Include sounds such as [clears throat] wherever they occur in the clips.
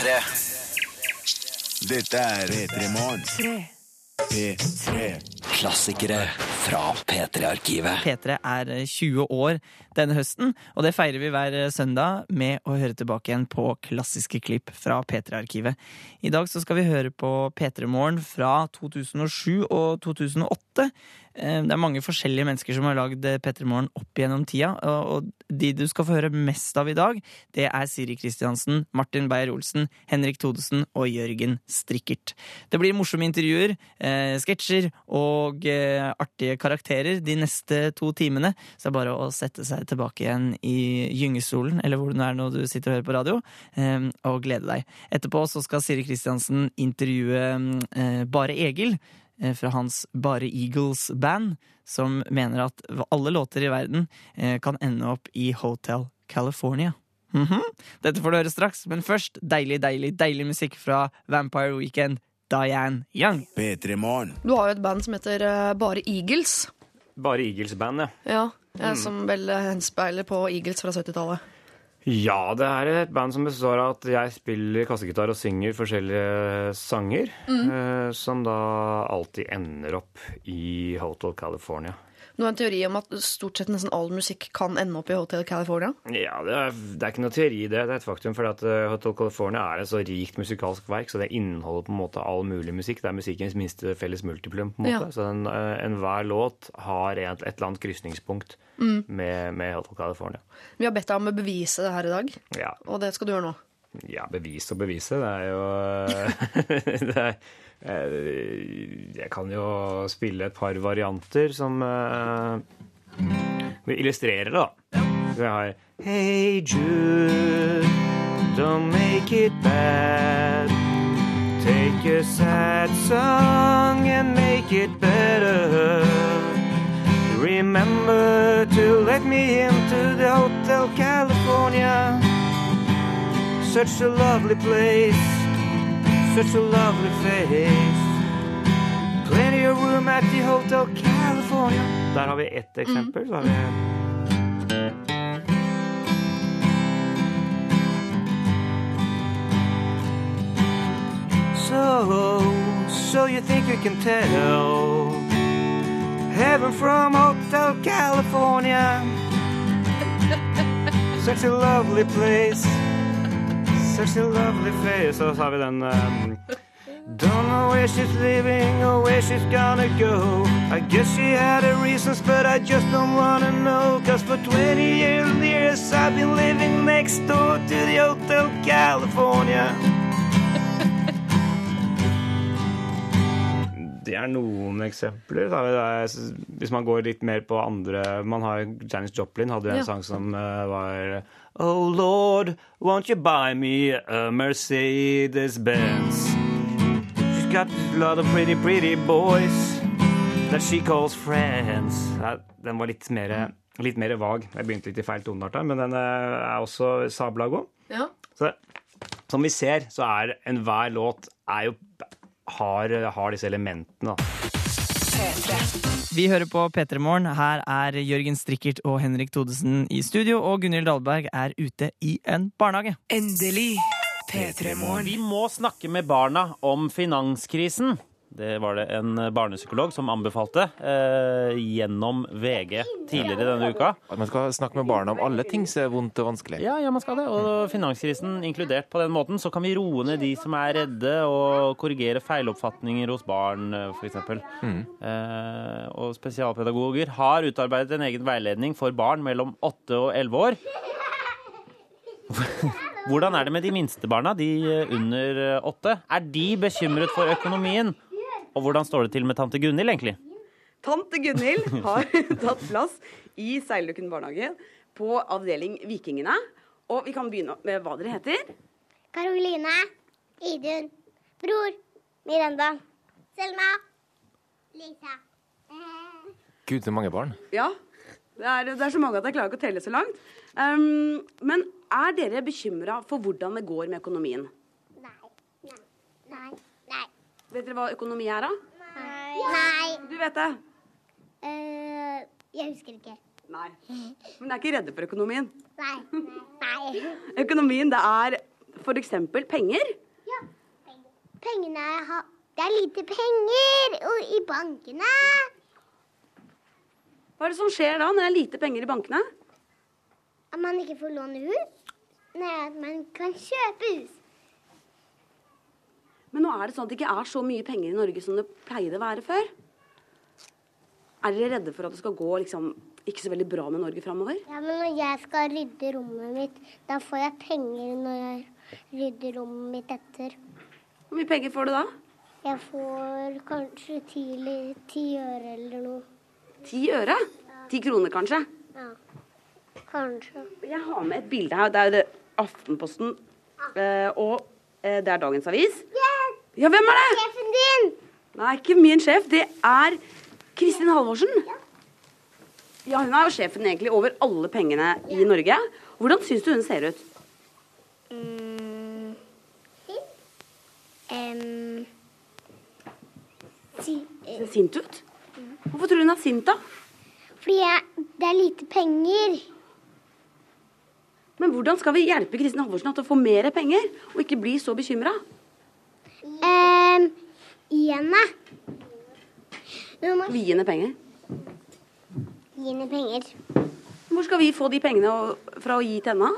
P3. Dette er P3 Morgen. P3. Klassikere fra P3-arkivet. P3 er 20 år denne høsten, og det feirer vi hver søndag med å høre tilbake igjen på klassiske klipp fra P3-arkivet. I dag så skal vi høre på P3 Morgen fra 2007 og 2008. Eh, Det er mange forskjellige mennesker som har lagd P3 Morgen opp gjennom tida, og de du skal få høre mest av i dag, det er Siri Kristiansen, Martin Beyer-Olsen, Henrik Thodesen og Jørgen Strikkert. Det blir morsomme intervjuer, eh, sketsjer og eh, artige karakterer de neste to timene, så det er bare å sette seg tilbake igjen i gyngestolen, eller hvor det er når du sitter og hører på radio, eh, og glede deg. Etterpå så skal Siri Kristiansen intervjue eh, Bare Egil, eh, fra hans Bare Eagles-band, som mener at alle låter i verden eh, kan ende opp i Hotel California. Mhm. Dette får du høre straks, men først deilig, deilig, deilig musikk fra Vampire Weekend, Diane Young. P3 Du har jo et band som heter eh, Bare Eagles. Bare Eagles-band, ja. Ja, eh, Som vel eh, henspeiler på Eagles fra 70-tallet. Ja, det er et band som består av at jeg spiller kassegitar og synger forskjellige sanger. eh, som da alltid ender opp i Hotel California. Du har en teori om at stort sett nesten all musikk kan ende opp i Hotel California. Ja, det er, det er ikke noe teori det. Det er et faktum. For at eh, Hotel California er et så rikt musikalsk verk, så det inneholder på en måte all mulig musikk. Det er musikkens minste felles multiplum. på en måte. Ja. Så enhver en låt har et, et eller annet krysningspunkt med, med Hotel California. Vi har bedt deg om å bevise det her i dag, Ja, og det skal du gjøre nå. Ja, bevise og bevise. Det er jo [laughs] det er, eh, Jeg kan jo spille et par varianter som eh, illustrerer det, da. Jeg har Hey Jude, don't make it bad. Take a sad song and make it better. Remember to let me into the Hotel California. Such a lovely place, such a lovely face. Plenty of room at the Hotel California. Der har vi ett mm. eksempel. Så har vi So, so you think you can tell heaven from Hotel California? [laughs] Such a lovely place. Such a lovely face. Og så har vi den um, Don't know where she's living or where she's gonna go. I guess she had her reasons, but I just don't wanna know. Cause for 20 years, years I've been living next door to the Hotel California. Er noen eksempler. Da hvis man går litt mer på andre Man har Janis Joplin hadde jo en Ja. sang som eh, var Oh Lord, won't you buy me a Mercedes-Benz? She's got a lot of pretty, pretty boys that she calls friends. Ja, den var litt mer, litt mer vag. Jeg begynte litt i feil toneart der, men den eh, er også sabla god. Ja. Så som vi ser, så er enhver låt er jo, har, har disse elementene. Vi hører på P3 Morgen. Her er Jørgen Strikkert og Henrik Thodesen i studio, og Gunhild Dahlberg er ute i en barnehage. Endelig. P3 Morgen. Vi må snakke med barna om finanskrisen. Det var det en barnepsykolog som anbefalte eh, gjennom VG tidligere denne uka. At man skal snakke med barna om alle ting som er vondt og vanskelig. Ja, ja, man skal det. Og finanskrisen inkludert på den måten. Så kan vi roe ned de som er redde, og korrigere feiloppfatninger hos barn, f.eks. Eh, og spesialpedagoger har utarbeidet en egen veiledning for barn mellom 8 og 11 år. Hvordan er det med de minste barna, de under åtte? Er de bekymret for økonomien? Og hvordan står det til med tante Gunhild, egentlig? Tante Gunhild har [laughs] tatt plass i Seildukken barnehage på avdeling Vikingene. Og vi kan begynne med hva dere heter. Karoline. Idun. Bror. Miranda. Selma. Lisa. Gud, så mange barn. Ja, det er, det er så mange at jeg klarer ikke å telle så langt. Um, men er dere bekymra for hvordan det går med økonomien? Nei. Nei. Nei. Vet dere hva økonomi er, da? Nei. Nei. Du vet det? Uh, jeg husker ikke. Nei. Men dere er ikke redde for økonomien? Nei. Nei. Økonomien, det er f.eks. penger? Ja. Pengene har Det er lite penger i bankene. Hva er det som skjer da, når det er lite penger i bankene? At man ikke får låne hus. Nei, at man kan kjøpe hus. Men nå er det sånn at det ikke er så mye penger i Norge som det pleide å være før. Er dere redde for at det skal gå liksom, ikke så veldig bra med Norge framover? Ja, men når jeg skal rydde rommet mitt, da får jeg penger når jeg rydder rommet mitt etter. Hvor mye penger får du da? Jeg får kanskje ti, ti øre eller noe. Ti øre? Ti kroner, kanskje? Ja. Kanskje. Jeg har med et bilde her. Det er Aftenposten. eh, og eh, det er dagens avis. Ja, hvem er det? Sjefen din! Nei, ikke min sjef. Det er Kristin Halvorsen. Ja, Hun er jo sjefen egentlig over alle pengene i Norge. Hvordan syns du hun ser ut? Mm. Um. si, Ser sint ut? Hvorfor tror du hun er sint, da? fordi jeg, det er lite penger. Men hvordan skal vi hjelpe Kristin Halvorsen til å få mer penger, og ikke bli så bekymra? Um, gi henne. Du må Vi gi henne penger. gi henne penger. Hvor skal vi få de pengene fra å gi til henne?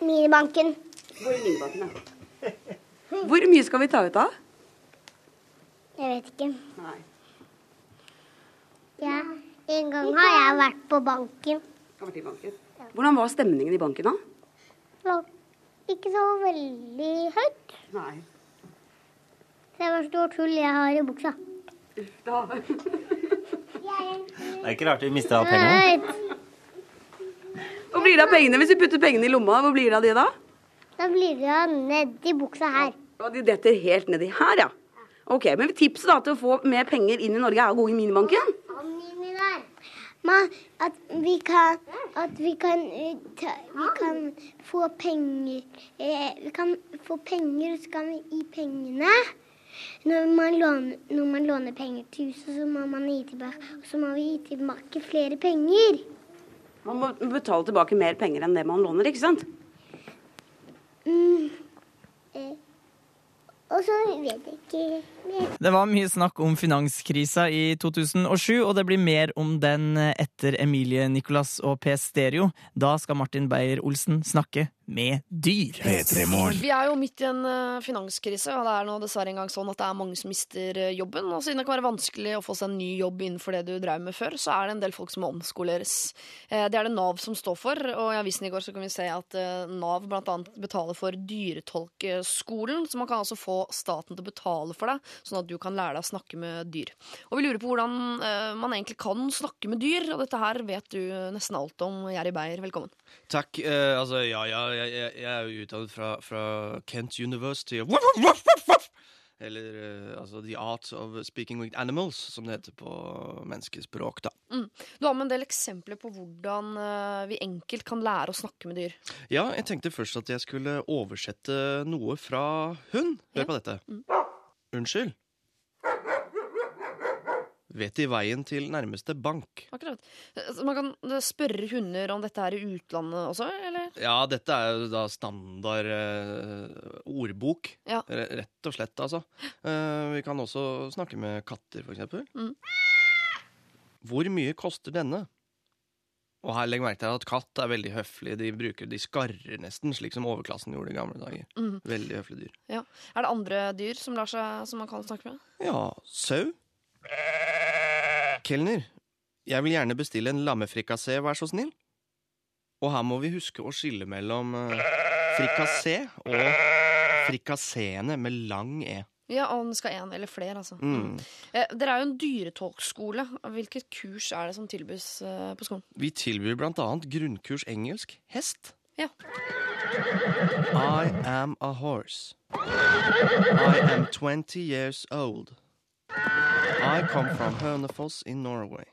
Minibanken. Hvor minibanken, ja. Hvor mye skal vi ta ut av? Jeg vet ikke. Nei. Ja. En gang har jeg vært på banken. Vært banken. Hvordan var stemningen i banken, da? Ikke så veldig høyt. Nei. Det var stort hull jeg har i buksa. Da. [laughs] Det er ikke rart vi mista pengene. Hvor blir det av pengene hvis vi putter pengene i lomma? Hvor blir det av de da? Da blir det nedi buksa her. Og de detter helt nedi her, ja. Ok, Men tipset da til å få mer penger inn i Norge er å gå i minibanken? Der. At vi kan At vi kan, eh, ta, vi kan få penger eh, Vi kan få penger, så kan vi gi pengene. Når man, låner, når man låner penger til huset, så må man gi tilbake. Og så må vi gi tilbake flere penger. Man må betale tilbake mer penger enn det man låner, ikke sant? Mm. Eh, og så vet jeg ikke. Det var mye snakk om finanskrisa i 2007, og det blir mer om den etter Emilie Nicolas og P Stereo. Da skal Martin Beyer-Olsen snakke med dyr. Vi er jo midt i en eh, finanskrise, og det er nå dessverre engang sånn at det er mange som mister eh, jobben. Og siden det kan være vanskelig å få seg en ny jobb innenfor det du drev med før, så er det en del folk som må omskoleres. Eh, Det er det Nav som står for, og i avisen i går så kan vi se at Nav bl.a. betaler for dyretolkeskolen, så man kan altså få staten til å betale for deg, sånn at du kan lære deg å snakke med dyr. Og vi lurer på hvordan eh, man egentlig kan snakke med dyr, og dette her vet du nesten alt om. Jerry Beyer, velkommen. Takk. Eh, altså, ja, ja, jeg, jeg, jeg er jo utdannet fra, fra Kent University Eller uh, altså The Art of Speaking with Animals, som det heter på menneskespråk, da. Mm. Du har med en del eksempler på hvordan uh, vi enkelt kan lære å snakke med dyr. Ja, jeg tenkte først at jeg skulle oversette noe fra hund. Hør på dette. Unnskyld. Vet De veien til nærmeste bank? Akkurat. Så man kan eh, spørre hunder om dette er i utlandet også, eller? Ja, dette er jo da standard eh, ordbok. Ja. Rett og slett, altså. Eh, vi kan også snakke med katter, for eksempel. Mm. Hvor mye koster denne? Og her legg merke til at katt er veldig høflig. De bruker, de skarrer nesten, slik som overklassen gjorde i gamle dager. Mm. Veldig høflige dyr. Ja. Er det andre dyr som, lar seg, som man kan snakke med? Ja, sau. Kelner, jeg vil gjerne bestille en lammefrikassé, vær så snill. Og her må vi huske å skille mellom eh, frikassé og frikasseene med lang e. Ja, han skal én eller flere, altså. Mm. Eh, dere er jo en dyretolkskole. Hvilket kurs er det som tilbys eh, på skolen? Vi tilbyr annet grunnkurs engelsk hest. Ja. I am a horse. I am 20 years old. I come from Hønefoss in Norway.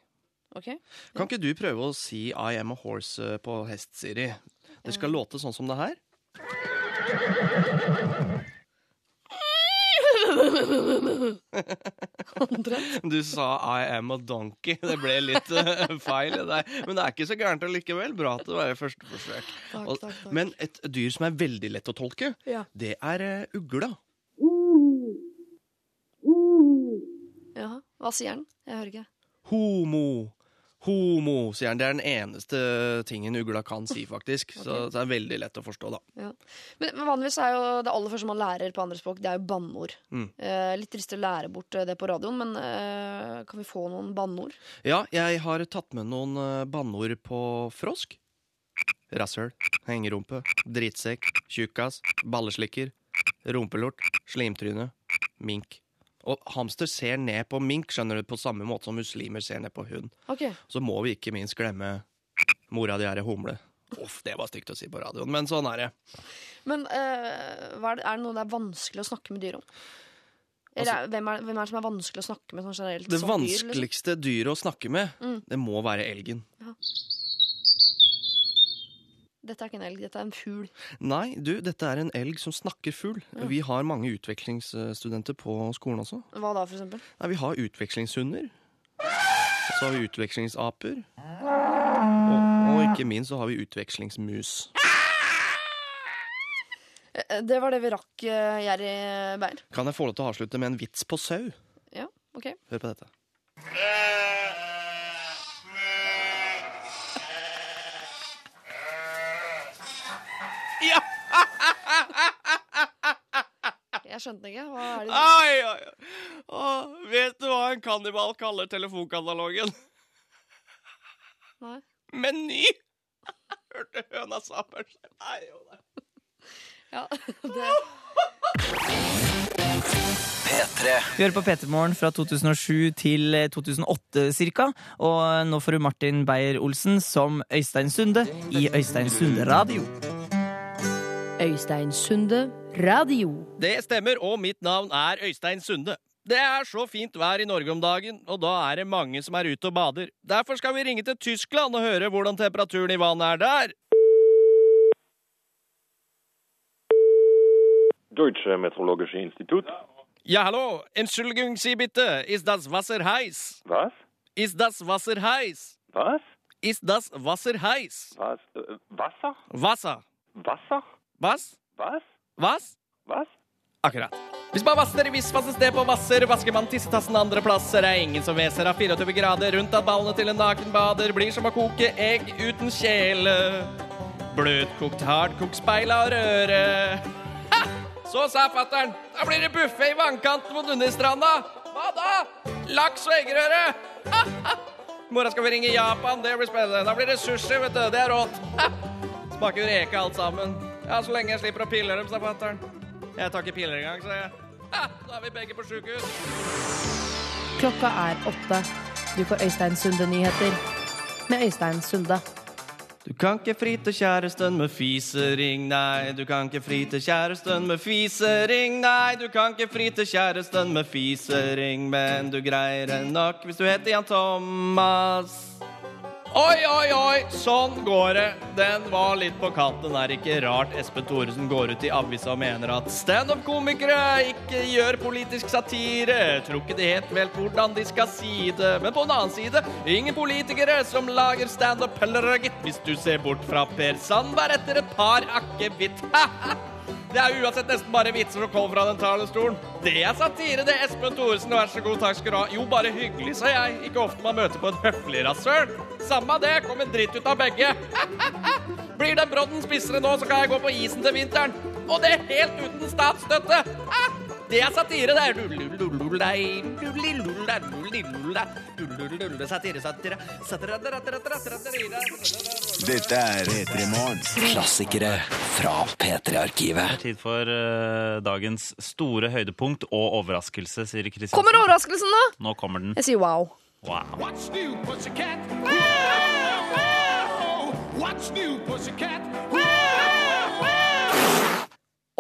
Ok. Kan ikke du prøve å si I am a horse eh, på hest, Siri? Det skal låte sånn som det her. Du sa 'I am a donkey'. Det ble litt eh, feil. i deg men det er ikke så gærent allikevel. Bra at det var første forsøk. Takk, takk, takk. Men et dyr som er veldig lett å tolke, Ja. det er eh, ugla. Ja, Hva sier den? Jeg hører ikke. Homo. Homo, sier han. Det er den eneste tingen ugla kan si, faktisk. Så det er veldig lett å forstå, da. Ja. Men, men vanligvis er jo det aller første man lærer på andre språk, det er jo banneord. Mm. Eh, litt trist å lære bort eh, det på radioen, men eh, kan vi få noen banneord? Ja, jeg har tatt med noen eh, banneord på frosk. Rasshøl, hengerumpe, drittsekk, tjukkas, balleslikker, rumpelort, slimtryne, mink. Og hamster ser ned på mink, skjønner du, på samme måte som muslimer ser ned på hund. Okay. Så må vi ikke minst glemme mora di er ei humle. Uff, det var stygt å si på radioen, men sånn er det. Men uh, er, det, er det noe det er vanskelig å snakke med dyr om? Eller er- hvem, er, hvem er det som er vanskelig å snakke med sånn generelt? Det vanskeligste liksom? vanskeligste dyret å snakke med, Mm. det må være elgen. Dette er ikke en elg, dette er en fugl. Nei, du, dette er en elg som snakker fugl. Ja. Vi har mange utvekslingsstudenter på skolen også. Hva da, for eksempel? Nei, vi har utvekslingshunder. Så har vi utvekslingsaper. Og, og ikke minst så har vi utvekslingsmus. Eh, Det var det vi rakk, uh, Jerry Beyer. Kan jeg få lov til å avslutte med en vits på sau? Ja, ok. Hør på dette. Jeg skjønte ikke. Hva er det Ai, ai, ai. Åh, vet du hva en kannibal kaller telefonkatalogen? Nei. Meny! [laughs] Hørte høna sammen. Nei, jo, nei. Ja, [laughs] det P3. Vi hører på P3morgen fra 2007 til eh, 2008 ca. Og nå får du Martin Beyer-Olsen som Øystein Sunde i Øystein Sunde Radio. Øystein Sunde Radio. Det stemmer, og mitt navn er Øystein Sunde. Det er så fint vær i Norge om dagen, og da er det mange som er ute og bader. Derfor skal vi ringe til Tyskland og høre hvordan temperaturen i vannet er der. Deutsche Meteorologische Institut. Ja, hallo, Entschuldigung, Sie bitte, ist das Wasser heiß? Was? Ist das Wasser heiß? Was? Ist das Wasser heiß? Was? Äh, Wasser? Wasser. Wasser? Was? Was? Was? Was? Akkurat. Hvis man vasser i visvasse sted på vasser, vasker man tissetassen andre plasser. Er ingen som hveser av 24 grader rundt at ballene til en nakenbader blir som å koke egg uten kjele. Bløtkokt, hardkokt, speila og røre. Ha! Så sa fatter'n. Da blir det buffé i vannkanten mot Dunderstranda. Hva da? Laks og eggerøre. I morgen skal vi ringe Japan. Det blir spennende. Da blir det sushi, vet du. Det er rått. Ha! Smaker reke alt sammen. Ja, så lenge jeg slipper å pille dem, sa fatter'n. Jeg tar ikke piller engang, sa jeg. Ha! Da er vi begge på sjukehus. Klokka er åtte. Du får Øystein Sunde-nyheter med Øystein Sunde. Du kan ikke fri til kjæresten med fisering, nei. Du kan ikke fri til kjæresten med fisering, nei. Du kan ikke fri til kjæresten med fisering, men du greier det nok hvis du heter Jan Thomas. Oi, oi, oi, sånn går det. Den var litt på kanten. Er ikke rart Espen Thoresen går ut i avisa og mener at standup-komikere ikke gjør politisk satire. Tror ikke de helt vet hvordan de skal si det. Men på en annen side, ingen politikere som lager standup heller, gitt. Hvis du ser bort fra Per Sandberg etter et par akevitt. Det er uansett nesten bare vitser som kommer fra den talerstolen. Det er satire, det, Espen Thoresen. Vær så god, takk skal du ha. Jo, bare hyggelig, sa jeg. Ikke ofte man møter på et høflig rasshøl. Samme det, kom en dritt ut av begge. [laughs] Blir den brodden spissere nå, så kan jeg gå på isen til vinteren. Og det helt uten statsstøtte. [laughs] Det er satire, det er Satire, satire, Dette er P3 Morgen. Klassikere fra P3-arkivet. Det er tid for eh, dagens store høydepunkt og overraskelse, sier Kristiansen. Kommer overraskelsen nå? Nå kommer den. Jeg sier wow. Wow. What's new, pussycat? What's new, pussycat?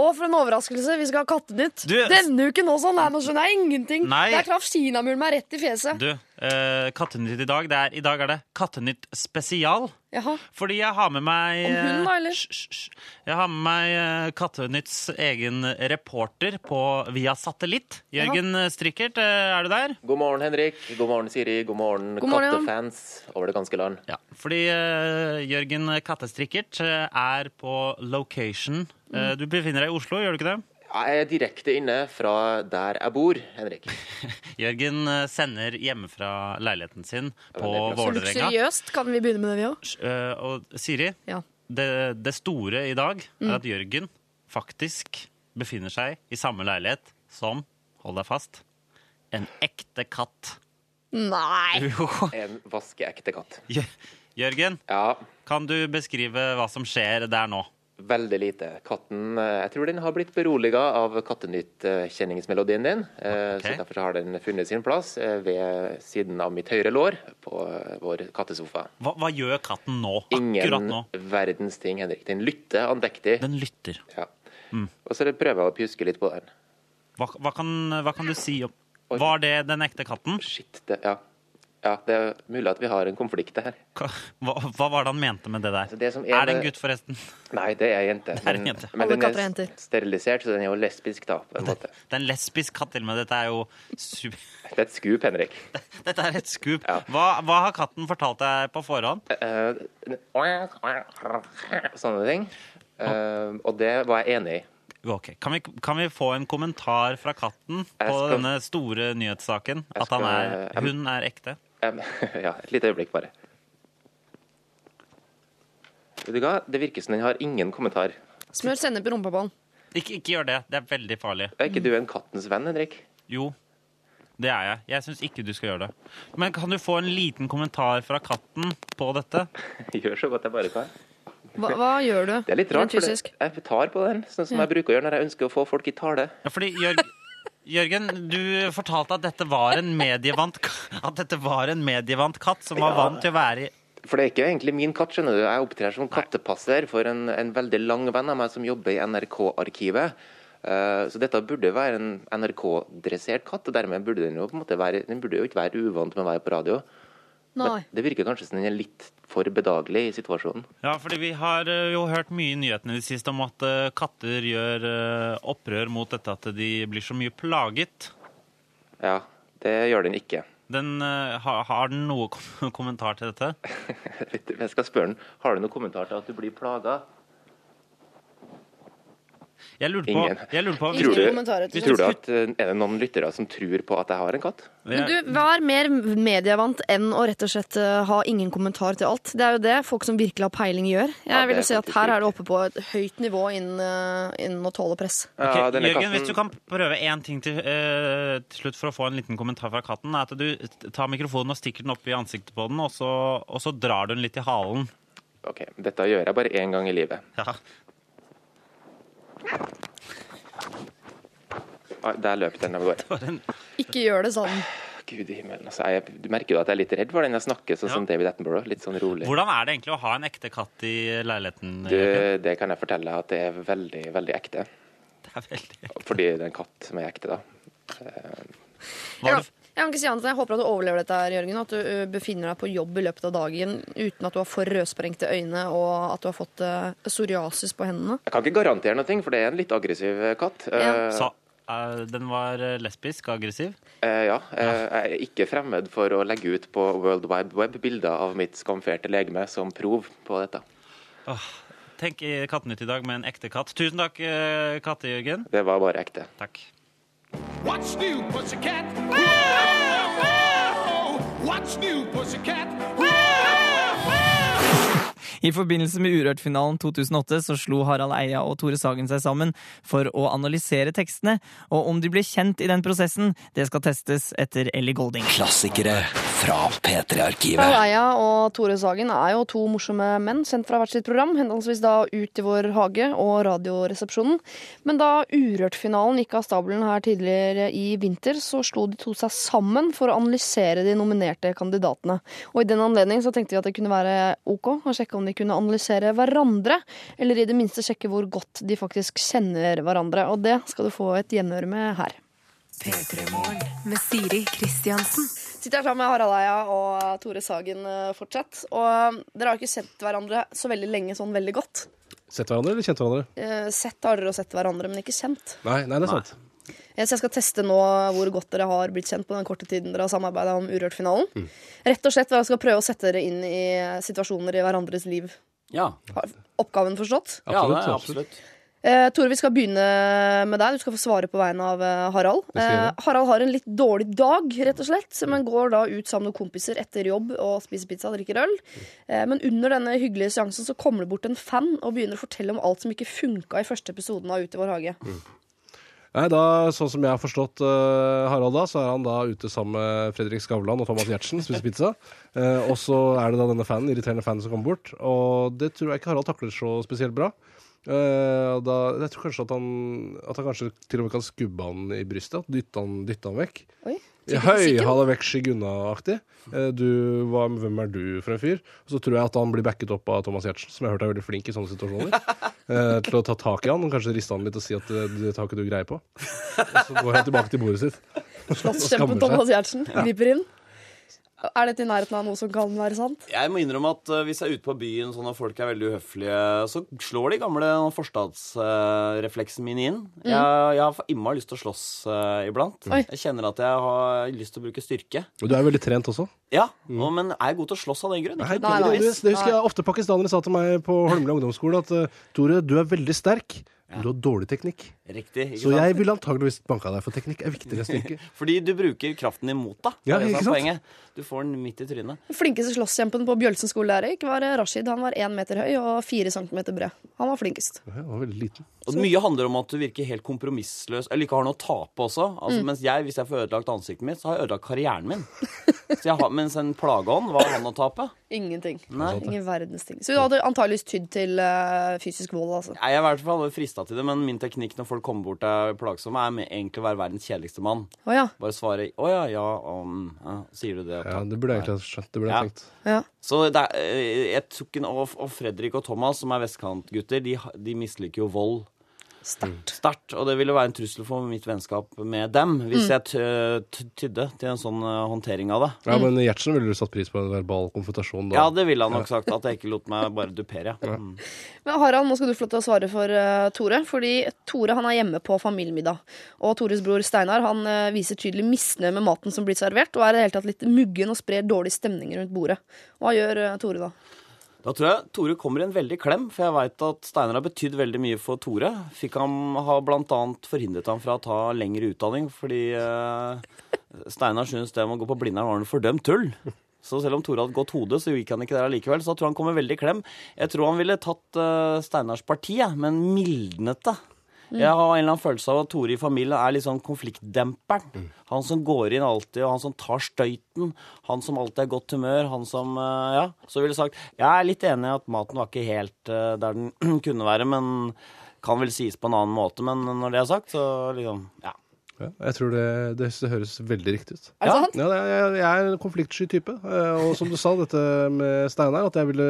Og for en overraskelse, vi skal ha Kattenytt. Du- Denne uken også. Nei, nå skjønner jeg ingenting. Nei. Det er Kraft Sinamul meg rett i fjeset. Du, eh, Kattenytt i dag. Det er, I dag er det Kattenytt spesial. Jaha. Fordi jeg har med meg Om hun, da, eller? Hysj, hysj. Jeg har med meg eh, Kattenytts egen reporter på, via satellitt. Jørgen Strikkert, eh, er du der? God morgen, Henrik. God morgen, Siri. God morgen, God morgen, kattefans kattefans over det ganske land. Ja, fordi uh, Jørgen Kattestrikkert eh, er på location. Eh, du befinner deg i Oslo, gjør du ikke det? Jeg er direkte inne fra der jeg bor, Henrik. [laughs] Jørgen eh, sender hjemme fra leiligheten sin på. Vålerenga. luksuriøst. Kan vi begynne med det, vi òg? Eh, og Siri, Ja. det, det store i dag Mm. er at Jørgen faktisk befinner seg i samme leilighet som, hold deg fast, en ekte katt. Nei! [laughs] Jo. En vaskeekte katt. Jørgen, Ja, kan du beskrive hva som skjer der nå? Veldig lite. Katten eh, Jeg tror den har blitt beroliga av Kattenytt-kjenningsmelodien din. Okay. Så derfor har den funnet sin plass eh, ved siden av mitt høyre lår på eh, vår kattesofa. Hva, hva gjør katten nå? Akkurat Ingen verdens ting, Henrik. Den lytter andektig. Den lytter. Ja. Mm. Og så prøver jeg å pjuske litt på den. Hva, hva, kan, hva kan du si om Var det den ekte katten? Shit, det, ja. Ja. Det er mulig at vi har en konflikt her. Hva, hva var det han mente med det der? det som er er det en gutt, forresten? Nei, det er ei jente. Det er en jente. men den er er jenter. sterilisert, så den er jo lesbisk, da, på en måte. Det er en lesbisk katt til og med. Dette er jo super... [laughs] Det er et skup, Henrik. Dette er et skup. Hva, hva har katten fortalt deg på forhånd? Eh, Sånne ting. Oh. og det var jeg enig i. Okay. Kan vi, kan vi få en kommentar fra katten på skal- denne store nyhetssaken? At han er, hun er ekte? [laughs] Ja, et lite øyeblikk, bare. Vet du hva? Det virker som den har ingen kommentar. Smør sennep i rumpa på han. Ikke, ikke gjør det. Det er veldig farlig. Er ikke du en kattens venn, Henrik? Jo, det er jeg. Jeg syns ikke du skal gjøre det. Men kan du få en liten kommentar fra katten på dette? [laughs] Gjør så godt jeg bare kan. Hva, hva gjør du? Det er litt rart, for jeg tar på den, sånn som Ja. jeg bruker å gjøre når jeg ønsker å få folk i tale. Ja, fordi Jørg, Jørgen, du fortalte at dette var en medievant At dette var en medievant katt som var vant til å være i For det er ikke egentlig min katt, skjønner du. Jeg opptrer som kattepasser for en, en veldig lang venn av meg som jobber i NRK-arkivet. Eh, Så dette burde være en NRK-dressert katt, og dermed burde den jo på en måte være Den burde jo ikke være uvant med å være på radio. Nei. Det virker kanskje som den er litt for bedagelig i situasjonen. Ja, fordi vi har eh, jo hørt mye i nyhetene i det siste om at eh, katter gjør eh, opprør mot dette at de blir så mye plaget. Ja, det gjør den ikke. Den, har, har den noe [laughs] kommentar til dette? [laughs] Jeg skal spørre den, Har du noen kommentar til at du blir plaga? Jeg lurte på, jeg lurte på Tror du, kommentarer til tror du at eh, Er det noen lyttere som tror på at jeg har en katt? Men du, er mer medievant enn å rett og slett eh, ha ingen kommentar til alt? Det er jo det folk som virkelig har peiling gjør. Jeg Ja, det vil er jo si at faktisk her er det oppe på et høyt nivå innen, eh, innen å tåle press. Ja, Ok, denne Jørgen, katten- hvis du kan prøve én ting til, eh, til slutt for å få en liten kommentar fra katten, er at du tar mikrofonen og stikker den opp i ansiktet på den, og så, og så drar du den litt i halen. Ok, Dette gjør jeg bare én gang i livet. Ja. Ah, Der løp den av gårde. Ikke gjør det sånn. Gud i himmelen. Altså, jeg, du merker jo at jeg er litt redd for den jeg snakker sånn som David Attenborough. Litt sånn rolig. Hvordan er det egentlig å ha en ekte katt i leiligheten? Du, det kan jeg fortelle at det er veldig, veldig ekte. Det er veldig ekte. Fordi det er en katt som er ekte, da. Var Jeg, jeg kan ikke si annet enn jeg håper at du overlever dette, her, Jørgen. At du befinner deg på jobb i løpet av dagen uten at du har for rødsprengte øyne og at du har fått uh, psoriasis på hendene. Jeg kan ikke garantere noe, for det er en litt aggressiv eh, katt. Ja. Eh, Så, eh, den var lesbisk lesbisk, aggressiv? eh, ja. eh, jeg er ikke fremmed for å legge ut på World Wide Web bilder av mitt skamferte legeme som prov på dette. Åh, tenk i Kattenytt i dag med en ekte katt. Tusen takk, eh, Katte-Jørgen. Det var bare ekte. Takk. What's new, pussycat? What's new, pussycat? I forbindelse med Urørt-finalen 2008 så slo Harald Eia og Tore Sagen seg sammen for å analysere tekstene, og om de ble kjent i den prosessen, det skal testes etter Ellie Golding. Klassikere fra P3-arkivet. Harald Eia og Tore Sagen er jo to morsomme menn sendt fra hvert sitt program, henholdsvis da Ut i vår hage og Radioresepsjonen. Men da Urørt-finalen gikk av stabelen her tidligere i vinter, så slo de to seg sammen for å analysere de nominerte kandidatene. Og i den anledning så tenkte vi at det kunne være ok å sjekke om de kunne analysere hverandre, eller i det minste sjekke hvor godt de faktisk kjenner hverandre. Og det skal du få et gjenhør med her. P3morgen med Siri Kristiansen. Sitter her sammen med Harald Eia og Tore Sagen eh, fortsatt. Og eh, dere har ikke sett hverandre så veldig lenge sånn veldig godt. Sett hverandre eller kjent hverandre? Eh, Sett har dere og sett hverandre, men ikke kjent. Nei, nei, det er sant. Eh, Så jeg skal teste nå hvor godt dere har blitt kjent på den korte tiden dere har samarbeida om Urørt-finalen. Mm. Rett og slett, Jeg skal prøve å sette dere inn i situasjoner i hverandres liv. Ja. Har Oppgaven forstått? Ja, det er absolutt. Eh, Tore, vi skal begynne med deg. Du skal få svare på vegne av eh, Harald. Eh. Harald har en litt dårlig dag, rett og slett, men går da ut sammen med kompiser etter jobb og spiser pizza og drikker øl. Eh, men under denne hyggelige seansen så kommer det bort en fan og begynner å fortelle om alt som ikke funka i første episoden av Ut i vår hage. Nei, da, Sånn som jeg har forstått uh, Harald, da, så er han da ute sammen med Fredrik Skavlan og Thomas Giertsen, spiser pizza. Uh, og så er det da denne fanen, irriterende fanen som kommer bort. Og det tror jeg ikke Harald takler så spesielt bra. Uh, da, jeg tror kanskje at han, at han kanskje til og med kan skubbe han i brystet. Dytte han, dytte han vekk. Oi. Høy, ha deg vekk, skygg unna-aktig. Eh, hvem er du for en fyr? Og så tror jeg at han blir backet opp av Thomas Giertsen, som jeg har hørt er veldig flink i sånne situasjoner. [laughs] eh, til å ta tak i han og kanskje riste han litt og si at det, det tar ikke du greie på. [laughs] Og så går han tilbake til bordet sitt. Slåsskjempen. Thomas Giertsen griper inn. Er dette i nærheten av noe som kan være sant? Jeg må innrømme at eh, hvis jeg er ute på byen sånn og folk er veldig uhøflige, så slår de gamle forstadsrefleksen min inn. Mm. Jeg, jeg har innmari lyst til å slåss uh, iblant. Oi. Jeg kjenner at jeg har lyst til å bruke styrke. Og du er veldig trent også. Ja, og, men er jeg god til å slåss av den grunn? Nei, det, det, det husker jeg ofte pakistanere sa til meg på Holmlia ungdomsskole, at eh, Tore, du er veldig sterk, men du har dårlig teknikk. Riktig. ikke Så sant? jeg ville antageligvis banka deg, for teknikk er viktigere enn styrke. Fordi du bruker kraften imot mot, da. Ja, ikke sant? poenget. Du får den midt i trynet. Den flinkeste slåsskjempen på Bjølsen skole Erik, var Rashid. Han var én meter høy og fire centimeter bred. Han var flinkest. Ja, han var veldig liten. Og Mye handler om at du virker helt kompromissløs, eller ikke har noe å tape også. Altså, Mm. Mens jeg, hvis jeg får ødelagt ansiktet mitt, så har jeg ødelagt karrieren min. Så jeg har, mens en plageånd, hva har han å tape? Ingenting. Nei. Ingen verdens ting. Så du hadde antageligvis tydd til uh, fysisk vold, altså. Nei, Jeg er i hvert fall frista til det, men min teknikk når folk kommer bort og er plagsomme, er med egentlig å være verdens kjedeligste mann. Oh, ja. Bare svare 'å ja, ja, um, ja'. Sier du det? Ja, det burde jeg egentlig ha skjønt. Det burde jeg tenkt. Ja. Så det er, eh, jeg tok en, og, og Fredrik og Thomas, som er vestkantgutter, de, de misliker jo vold. Sterkt. Og det ville være en trussel for mitt vennskap med dem hvis Mm. jeg tydde til en sånn eh, håndtering av det. Ja, Men Gjertsen ville du satt pris på en verbal konfrontasjon da? Ja, det ville han nok sagt. At jeg ikke lot meg bare dupere. Ja. Mm. Men Harald, nå skal du få lov til å svare for uh, Tore. Fordi Tore han er hjemme på familiemiddag. Og Tores bror Steinar han uh, viser tydelig misnøye med maten som blir servert, og er i det hele tatt litt muggen og sprer dårlig stemning rundt bordet. Hva gjør uh, Tore da? Da tror jeg Tore kommer i en veldig klem, for jeg veit at Steinar har betydd veldig mye for Tore. Fikk han ha annet forhindret ham fra å ta lengre utdanning, fordi eh, Steinar syns det med å gå på Blindern var noe fordømt tull. Så selv om Tore hadde gått hode, så gikk han ikke der allikevel. Så jeg tror han kommer veldig i klem. Jeg tror han ville tatt eh, Steinars parti, men mildnet det. Mm. Jeg har en eller annen følelse av at Tore i familien er litt sånn konfliktdemperen. Han som går inn alltid, og han som tar støyten. Han som alltid er i godt humør. Han som eh, Ja. Så ville jeg sagt Jeg er litt enig i at maten var ikke helt eh, der den [clears throat] kunne være, men kan vel sies på en annen måte. Men når det er sagt, så liksom Ja. Ja, jeg tror det, det, det høres veldig riktig ut. Er det sant? Ja, jeg, jeg er en konfliktsky type. eh, Og som du sa, dette med Steinar, at jeg ville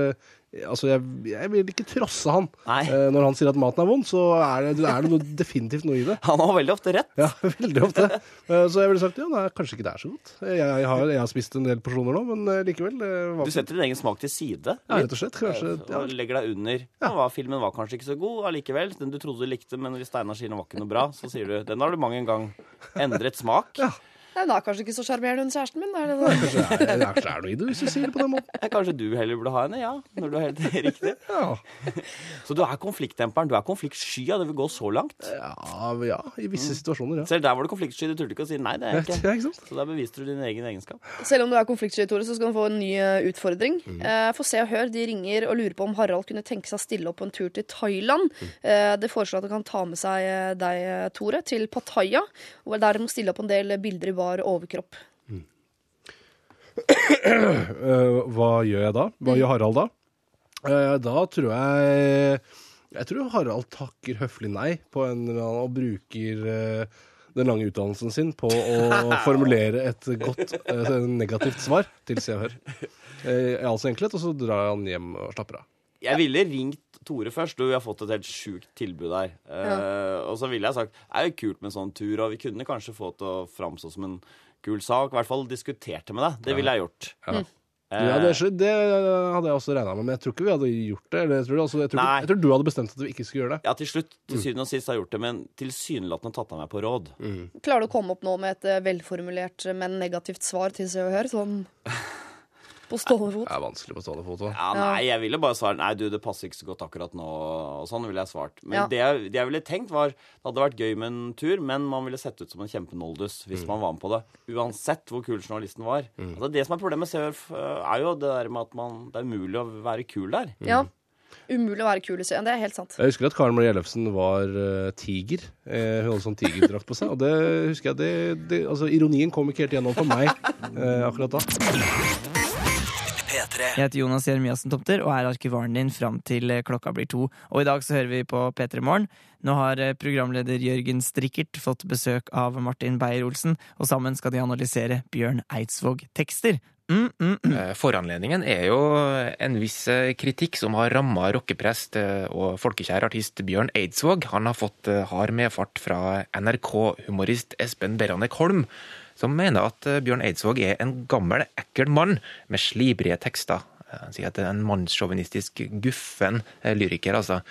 Altså, jeg, jeg vil ikke trosse han. Eh, Når han sier at maten er vond, så er det, er det noe, definitivt noe i det. [laughs] Han har veldig ofte rett. Ja, [laughs] veldig ofte. Eh, Så jeg ville sagt ja, nei, kanskje ikke det er så godt. Jeg, jeg, har, jeg har spist en del porsjoner nå, men eh, likevel. det var- Du setter din egen smak til side. Ja, rett og slett, kanskje, ja. Og legger deg under. Ja. Hva, filmen var kanskje ikke så god allikevel. Den du trodde du likte, men hvis Steinar sier den var ikke noe bra, så sier du den har du mang en gang endret smak. [laughs] Den er kanskje ikke så sjarmerende, hun kjæresten min. Er det det? Kanskje det er, er, kanskje det er noe i det, hvis du sier det på den måten. Kanskje du heller burde ha henne, ja. Når du er helt [laughs] riktig. Så du er konfliktdemperen. Du er konfliktsky, ja. Det vil gå så langt. Ja, ja i visse situasjoner, ja. Selv der var du konfliktsky. Du turte ikke å si nei, det er ikke. Ja, ikke. sant? Så der beviste du din egen egenskap. Selv om du er konfliktsky, Tore, så skal du få en ny eh, utfordring. Mm. Eh, For Se og Hør de ringer og lurer på om Harald kunne tenke seg å stille opp på en tur til Thailand. Mm. Eh, Det foreslår at han kan ta med seg eh, deg, Tore, til Pattaya, der de må stille opp en del bilder i bar overkropp. Mm. hva gjør jeg da? Hva gjør Harald da? Eh, da tror jeg Jeg tror Harald takker høflig nei på en eller annen og bruker eh, den lange utdannelsen sin på å [laughs] formulere et godt negativt svar til Se og Hør. Eh, I all sin enkelhet, og så drar han hjem og slapper av. Jeg ville ringt Tore først. Du, vi har fått et helt sjukt tilbud her. Eh, og så ville jeg sagt det er jo kult med en sånn tur, og vi kunne kanskje få det til å framstå som en kul sak. I hvert fall diskuterte med deg. Det ville jeg gjort. Ja. Mm. Ja, det, er- det hadde jeg også regna med, men jeg tror ikke vi hadde gjort det. Eller jeg, tror, altså, jeg, tror, jeg tror du hadde bestemt at vi ikke skulle gjøre det. ja, til slutt. Til Mm. syvende og sist har jeg gjort det, men tilsynelatende tatt av meg på råd. Klarer du å komme opp nå med et eh, velformulert, men negativt svar til Se og Hør? Sånn [laughs] på stående fot? Det er vanskelig på stående fot. Ja, nei, jeg ville bare svart Nei, du, det passer ikke så godt akkurat nå. Og sånn ville jeg svart. Men Ja. det, jeg, det jeg ville tenkt, var Det hadde vært gøy med en tur, men man ville sett ut som en kjempenoldus hvis man var med på det. Uansett hvor kul journalisten var. Altså, det som er problemet med Se er jo det der med at man, det er umulig å være kul der. Ja. Umulig å være kul i serien. Det er helt sant. Jeg husker at Karen Marie Ellefsen var uh, tiger. Eh, hun hadde sånn tigerdrakt på seg. Og det husker jeg det, det, altså, Ironien kom ikke helt gjennom for meg [laughs] eh, akkurat da. Jeg heter Jonas Jeremiassen Tomter og er arkivaren din fram til eh, klokka blir to. Og i dag så hører vi på P3 Morgen. Nå har eh, programleder Jørgen Strikkert fått besøk av Martin Beyer-Olsen, og sammen skal de analysere Bjørn Eidsvåg-tekster. Mm, mm, mm. Eh, Foranledningen er jo en viss eh, kritikk som har ramma rockeprest eh, og folkekjær artist Bjørn Eidsvåg. Han har fått hard medfart fra NRK-humorist Espen Beranek Holm, som mener at Bjørn Eidsvåg er en gammel, ekkel mann med slibrige tekster. Han sier at det er en mannssjåvinistisk, guffen lyriker. altså.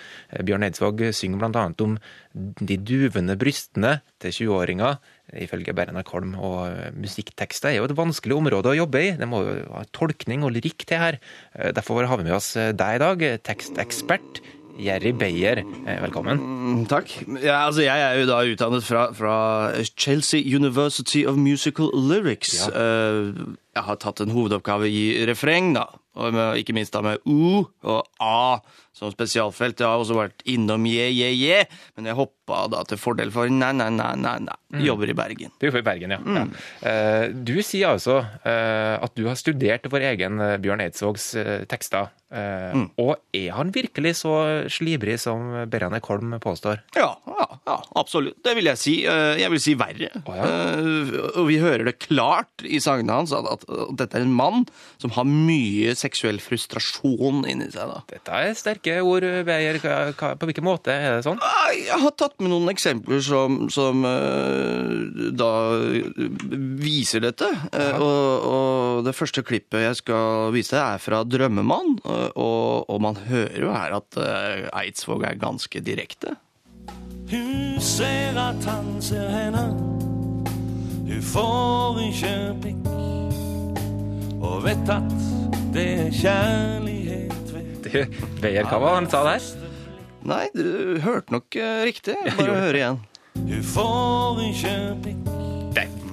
Bjørn Eidsvåg synger annet om de duvende brystene til 20-åringer, ifølge Berna Kolm. Og eh, musikktekster er jo et vanskelig område å jobbe i. Det må jo ha tolkning og lyrikk til her. Eh, Derfor har vi med oss eh, deg i dag, tekstekspert Jerry Beyer. Velkommen. Mm, Takk. Ja, altså, jeg er jo da utdannet fra, fra Chelsea University of Musical Lyrics. Eh, jeg har tatt en hovedoppgave i refreng, da. Og med, ikke minst da med U og A som spesialfelt. Jeg har også vært innom je, je, je, men jeg hoppa da til fordel for nei, nei, nei, nei, nei. Mm. Jobber i Bergen. Du jobber i Bergen, ja. ja. Eh, Du sier altså eh, at du har studert vår egen eh, Bjørn Eidsvågs tekster. Mm. Og er han virkelig så slibrig som Berane Kolm påstår? Ja, ja, ja, absolutt. Det vil jeg si. Jeg vil si verre. Eh, Og vi hører det klart i sangene hans at dette er en mann som har mye seksuell frustrasjon inni seg. da. Dette er sterke ord, Beyer. På hvilken måte er det sånn? Jeg har tatt med noen eksempler som, som eh, da viser dette. Eh, og, og det første klippet jeg skal vise er fra 'Drømmemann'. eh, Og, og man hører jo her at Eidsvåg er ganske direkte. Hun ser at han ser henne. Hun får ikke blikk. Vet at det er kjærlighet ved Du, Beyer, hva var det han sa der? Nei, du hørte nok eh, riktig. Bare hør igjen. Du får ikke blikk.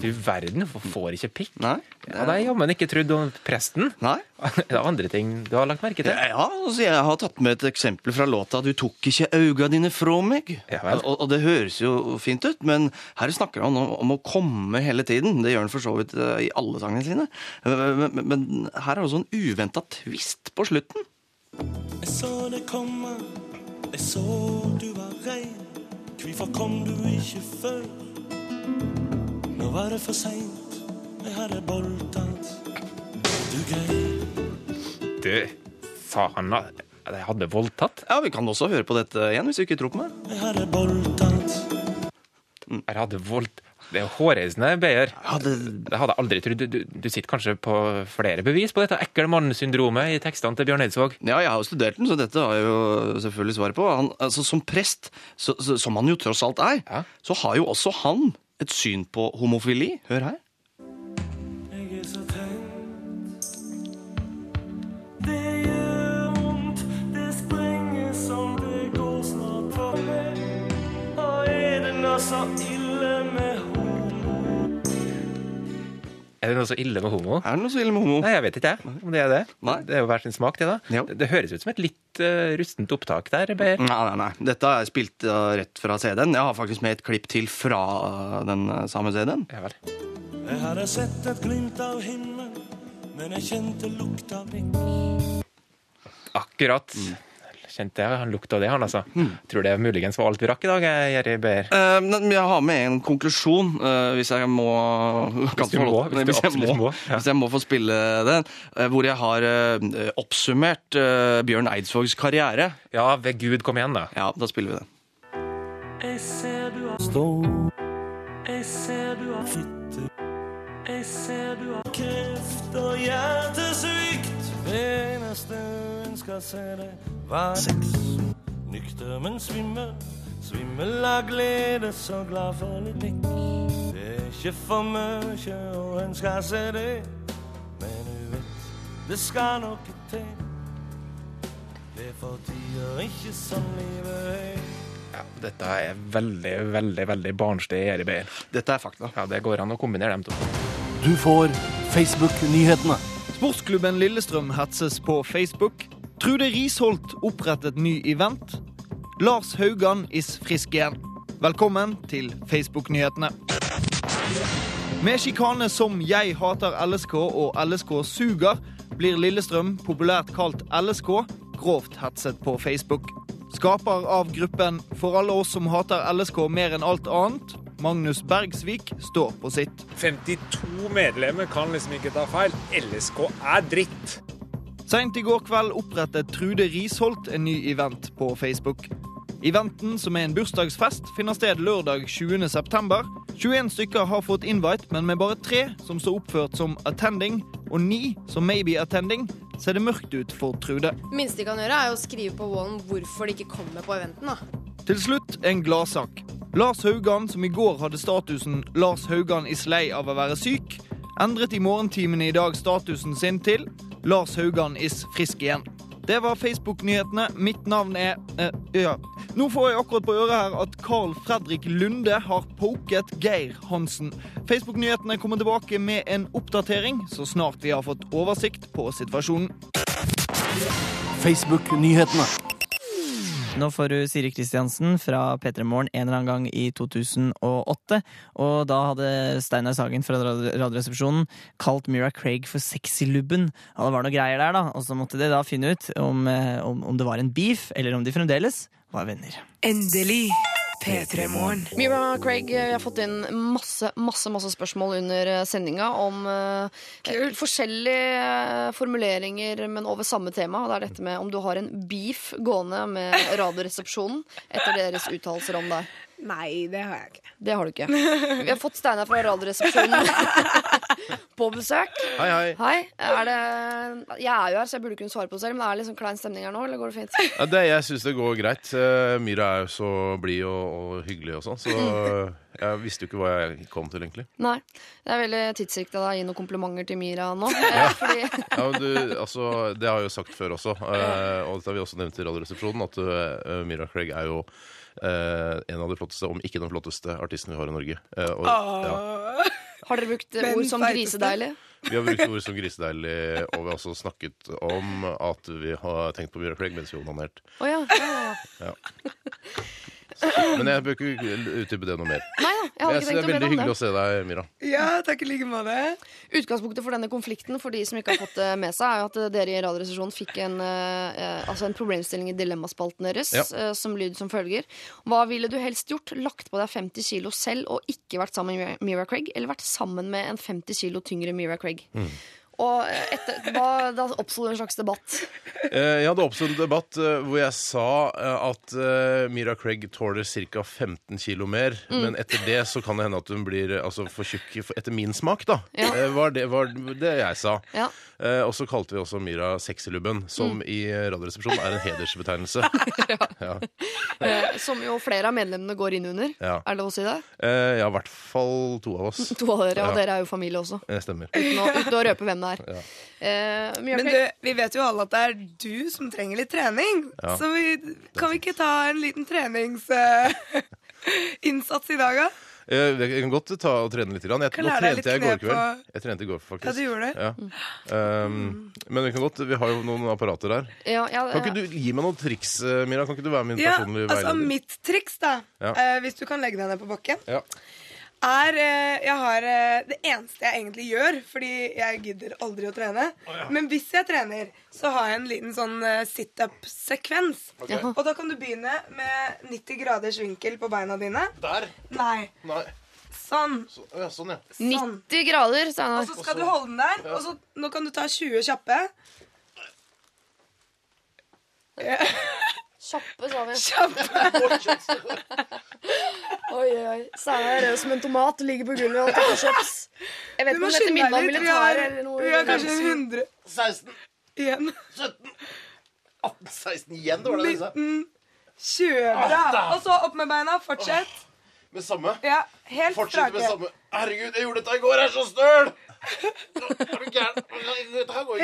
Du verden, hvorfor får ikke pikk? Nei. Ja, det har jeg jammen ikke trodd om presten. Nei. [laughs] Det er andre ting du har lagt merke til. Ja, altså jeg har tatt med et eksempel fra låta 'Du tok ikke auga dine fra meg'. og, og det høres jo fint ut, men her snakker han om, om å komme hele tiden. Det gjør han for så vidt eh, i alle sangene sine. Men, men, men her er også en uventa twist på slutten. Jeg så det komme, jeg så du var rein. Hvorfor kom du ikke før? Nå var det for seint, jeg hadde boltat. Du greier. Du, sa han at jeg hadde voldtatt? Ja, Vi kan også høre på dette igjen, hvis du ikke tror på meg. Jeg hadde boltat. Jeg hadde voldt... Det er hårreisende, Beyer. Det hadde jeg aldri trodd. Du, du, du sitter kanskje på flere bevis på dette ekle mann-syndromet i tekstene til Bjørn Eidsvåg? Ja, jeg har jo studert den, så dette har jeg jo selvfølgelig svaret på. Han, altså, som prest, så, så, som han jo tross alt er, så har jo også han et syn på homofili. Hør her. Jeg er. Det gjør vondt, Er det noe så ille med homo? Er det noe så ille med homo? Nei, jeg vet ikke jeg, om det er det. Nei. Det er jo hver sin smak, det da. Det, det høres ut som et litt uh, rustent opptak der, Beyer. Nei, nei, nei. Dette har jeg spilt uh, rett fra CD-en. Jeg har faktisk med et klipp til fra uh, den uh, samme CD-en. Ja vel. Jeg hadde sett et glimt av himmelen, men jeg kjente lukta av Akkurat. Akkurat. Kjente jeg, han lukta det, han altså. Tror det muligens var alt vi rakk i dag, Gjerri. Eh, men jeg har med en konklusjon, eh, hvis jeg må Hvis du må, hvis du hvis, jeg må, må, ja. hvis jeg må få spille den, eh, hvor jeg har eh, oppsummert eh, Bjørn Eidsvågs karriere. Ja, ved Gud, kom igjen, da. Ja, da spiller vi den. Jeg ser du har stå. Jeg ser du har fitte. Jeg ser du har kreft og hjertesvikt. Det eneste en skal se det var sex. Nykter, men svimmel. Svimmel av glede, så glad for litt nikk. Det er ikke for mye, og en skal se det. Men du vet, det skal noe til. Det er for tider ikke sånn livet er. Ja, dette er veldig, veldig veldig barnslig Jerry Beer. Dette er fakta. Ja, Det går an å kombinere dem to. Du får Facebook-nyhetene. Sportsklubben Lillestrøm hetses på Facebook. Trude Risholt opprettet ny event. Lars Haugan is frisk igjen. Velkommen til Facebook-nyhetene. Med sjikane som Jeg hater LSK og LSK suger, blir Lillestrøm, populært kalt LSK, grovt hetset på Facebook. Skaper av gruppen For alle oss som hater LSK mer enn alt annet, Magnus Bergsvik, står på sitt. 52 medlemmer kan liksom ikke ta feil. LSK er dritt. Seint i går kveld opprettet Trude Risholt en ny event på Facebook. Eventen, som er en bursdagsfest, finner sted lørdag 20. september. 21 stykker har fått invite, men med bare tre som står oppført som attending, og ni som maybe attending, ser det mørkt ut for Trude. minste de kan gjøre, er å skrive på wallen hvorfor de ikke kommer på eventen. da. Til slutt en gladsak. Lars Haugan, som i går hadde statusen 'Lars Haugan is lei av å være syk', endret i morgentimene i dag statusen sin til 'Lars Haugan is frisk igjen'. Det var Facebook-nyhetene. Mitt navn er eh, Ja. Nå får jeg akkurat på øret her at Carl Fredrik Lunde har poket Geir Hansen. Facebook-nyhetene kommer tilbake med en oppdatering så snart vi har fått oversikt på situasjonen. Facebook-nyhetene. Nå får du Siri Kristiansen fra P3 Morgen en eller annen gang i 2008. Og da hadde Steinar Sagen fra Radioresepsjonen kalt Mira Craig for sexylubben. Og det var noe greier der, da. Og så måtte de da finne ut om, eh, om, om det var en beef, eller om de fremdeles var venner. Endelig. P3 Morgen. Mira Craig, vi har fått inn masse masse, masse spørsmål under eh, sendinga om uh, forskjellige formuleringer, men over samme tema. Og det er dette med om du har en beef gående med Radioresepsjonen etter deres uttalelser om deg. Nei, det har jeg ikke. Det har du ikke. Vi har fått Steinar fra Radioresepsjonen [laughs] på besøk. Hei, hei. Hei. Er det Jeg er jo her, så jeg burde kunne svare på det selv, men er det liksom klein stemning her nå, eller går det fint? Ja, det, jeg syns det går greit. Eh, Myra er jo så blid og, og hyggelig og sånn, så [laughs] jeg visste jo ikke hva jeg kom til, egentlig. Nei. Det er veldig tidsriktig av deg å gi noen komplimenter til Myra nå. [laughs] ja. Fordi Ja, men du, altså, det har jeg jo sagt før også, eh, og dette har vi også nevnt i Radioresepsjonen, at eh, Myra Craig er jo en av de flotteste, om ikke den flotteste, artisten vi har i Norge. Eh, og, ja. [laughs] Har dere brukt Men ord som grisedeilig? Vi har brukt ord som grisedeilig, og vi har også snakket om at vi har tenkt på Bjørn Craig mens vi har onanert. Ja, ja. Ja. [laughs] Men jeg bør ikke utdype det noe mer. Nei jeg hadde ikke Jeg å tenkt det er veldig hyggelig å se deg, Mira. Ja, takk i like måte. Utgangspunktet for denne konflikten for de som ikke har fått det med seg, er at dere i Radioresepsjonen fikk en, eh, altså en problemstilling i dilemmaspalten deres Ja. eh, som lyd som følger. Hva ville du helst gjort? Lagt på deg 50 kilo selv og ikke vært sammen med Mira Craig, eller vært sammen med en 50 kilo tyngre Mira Craig? Og eh, etter, da, da oppsto det en slags debatt. Eh, Jeg hadde oppstått en debatt eh, hvor jeg sa eh, at eh, Myra Craig tåler ca. 15 kilo mer. Mm. Men etter det så kan det hende at hun blir eh, altså, for tjukk for- etter min smak, da. Ja. Eh, Var det var det jeg sa. Ja. Eh, Og så kalte vi også Myra Sexylubben, som Mm. i Radioresepsjonen er en hedersbetegnelse. [laughs] ja. Eh, som jo flere av medlemmene går inn under. Ja. Er det lov å si det? Eh, ja, i hvert fall to av oss. To av dere, og Ja. dere er jo familie også. Det stemmer. Uten å, uten å røpe hvem det er. Ja. Eh, Men du, vi vet jo alle at det er du som trenger litt trening. Ja. Så vi, kan vi ikke ta en liten treningsinnsats [laughs] i dag, da? Eh, Jeg kan godt ta og trene litt. Jeg, nå trente jeg i går kveld. Jeg trente i går, faktisk. Ja, du gjorde det? Ja. Um, men vi kan godt, vi har jo noen apparater der. Ja, ja, Kan ikke du gi meg noen triks, eh, Mira? Kan ikke du være min Ja, veileder? altså? Mitt triks, da, Ja. eh, hvis du kan legge deg ned på bakken, Ja. Er eh, Jeg har eh, det eneste jeg egentlig gjør, fordi jeg gidder aldri å trene. Men hvis jeg trener, så har jeg en liten sånn eh, sit-up-sekvens. Okay. Og da kan du begynne med 90 graders vinkel på beina dine. Der? Nei. Nei. Sånn. Så, ja, sånn, ja. 90 grader, sa han. Og så skal du holde den der. Og så, nå kan du ta 20 kjappe. Ja. [laughs] Kjappe, sa vi. Kjappe. Oi, oi, oi. Er rød som en tomat og ligger på gulvet og tar kjaps. Jeg vet ikke må om dette skynde minner om litt. Vi militæret har, eller noe. vi har kanskje 100 16. igjen. 17. 18, 16 igjen, det var det du sa. 19, 20. Bra. Og så opp med beina. Fortsett. Med samme? Ja, helt Fortsett med samme. Herregud, jeg gjorde dette i går, jeg er så støl! Er du gæren?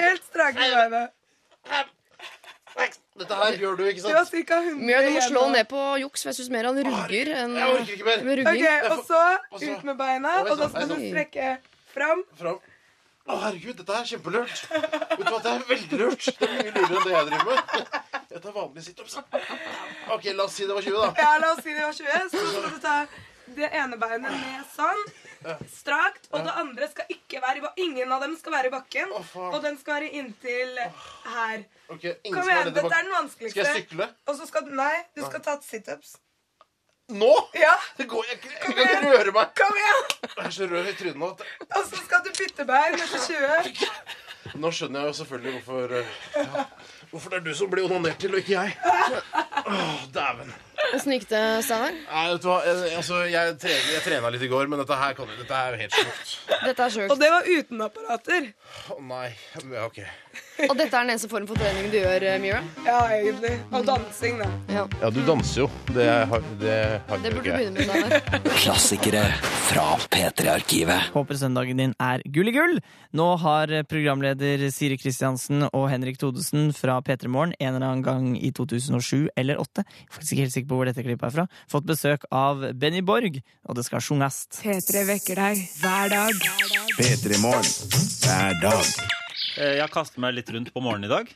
Helt strake i beina. Dette her gjør du, ikke Du har sant? cirka 100 Mjø, du må slå igjen ned på juks, for jeg syns mer han rugger enn Jeg orker ikke mer. med rugging. Ok, Og så ut med beina, og da skal du strekke fram. Fram. Å, herregud, dette er kjempelurt. Vet du hva, det er veldig lurt. Det er mye lurere enn det jeg driver med. Jeg tar vanlige situps. OK, la oss si det var 20, da. Ja, la oss si det var 20. Så skal du ta det ene beinet ned sånn. Strakt. Og det andre skal ikke være i bakken. Ingen av dem skal være i bakken. Og den skal være inntil her. Okay, Kom igjen, dette er den vanskeligste. Skal jeg sykle? Og så skal Nei, du skal ta situps. Nå? Ja. Det går jeg ikke. Jeg kan ikke røre meg. Kom igjen! Jeg er så rød i trynet nå. Og så skal du bytte bein etter 20. Nå skjønner jeg jo selvfølgelig hvorfor eh, ja, Hvorfor det er du som blir onanert til, og ikke jeg. Dæven. Åssen gikk det, Steinar? Nei, altså, jeg, trener, jeg trena litt i går, men dette her kan, dette er jo helt sjukt. Dette er sjukt. Og det var uten apparater. Å nei. Ja, OK. Og dette er den eneste form for trening du gjør, eh, Mira? Ja, egentlig. Og dansing, da. Ja. Ja, du danser jo. Det, har- det har Det burde du begynne med, Steinar. [laughs] Klassikere fra P3-arkivet. Håper søndagen din er gull i gull. Nå har programleder Siri Kristiansen og Henrik Thodesen fra P3 Morgen en eller annen gang i 2007 eller 2008, faktisk ikke helt sikker på hvor dette klippet er fra, fått besøk av Benny Borg, og det skal sjungast. P3 vekker deg hver dag. P3 Morgen hver dag. Eh, Jeg har kastet meg litt rundt på morgenen i dag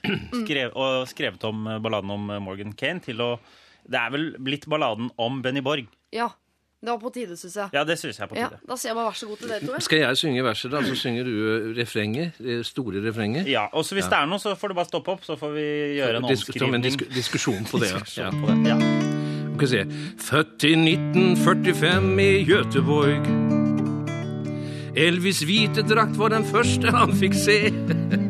skrev, og skrevet om eh, balladen om eh, Morgan Kane til å Det er vel blitt balladen om Benny Borg. Ja. Det var på tide, syns jeg. Ja, det synes jeg på Ja, tide. da sier jeg bare vær så god til dere to. Skal jeg synge verset, da? Så synger du refrenget? Det store refrenget? Ja, og hvis Hvis det er noe, så får du bare stoppe opp, så får vi gjøre en omskrivning. Som en disk diskusjon på det, ja. Diskusjon på det, ja. Skal vi se. Født i 1945 i Göteborg. Elvis' hvite drakt var den første han fikk se.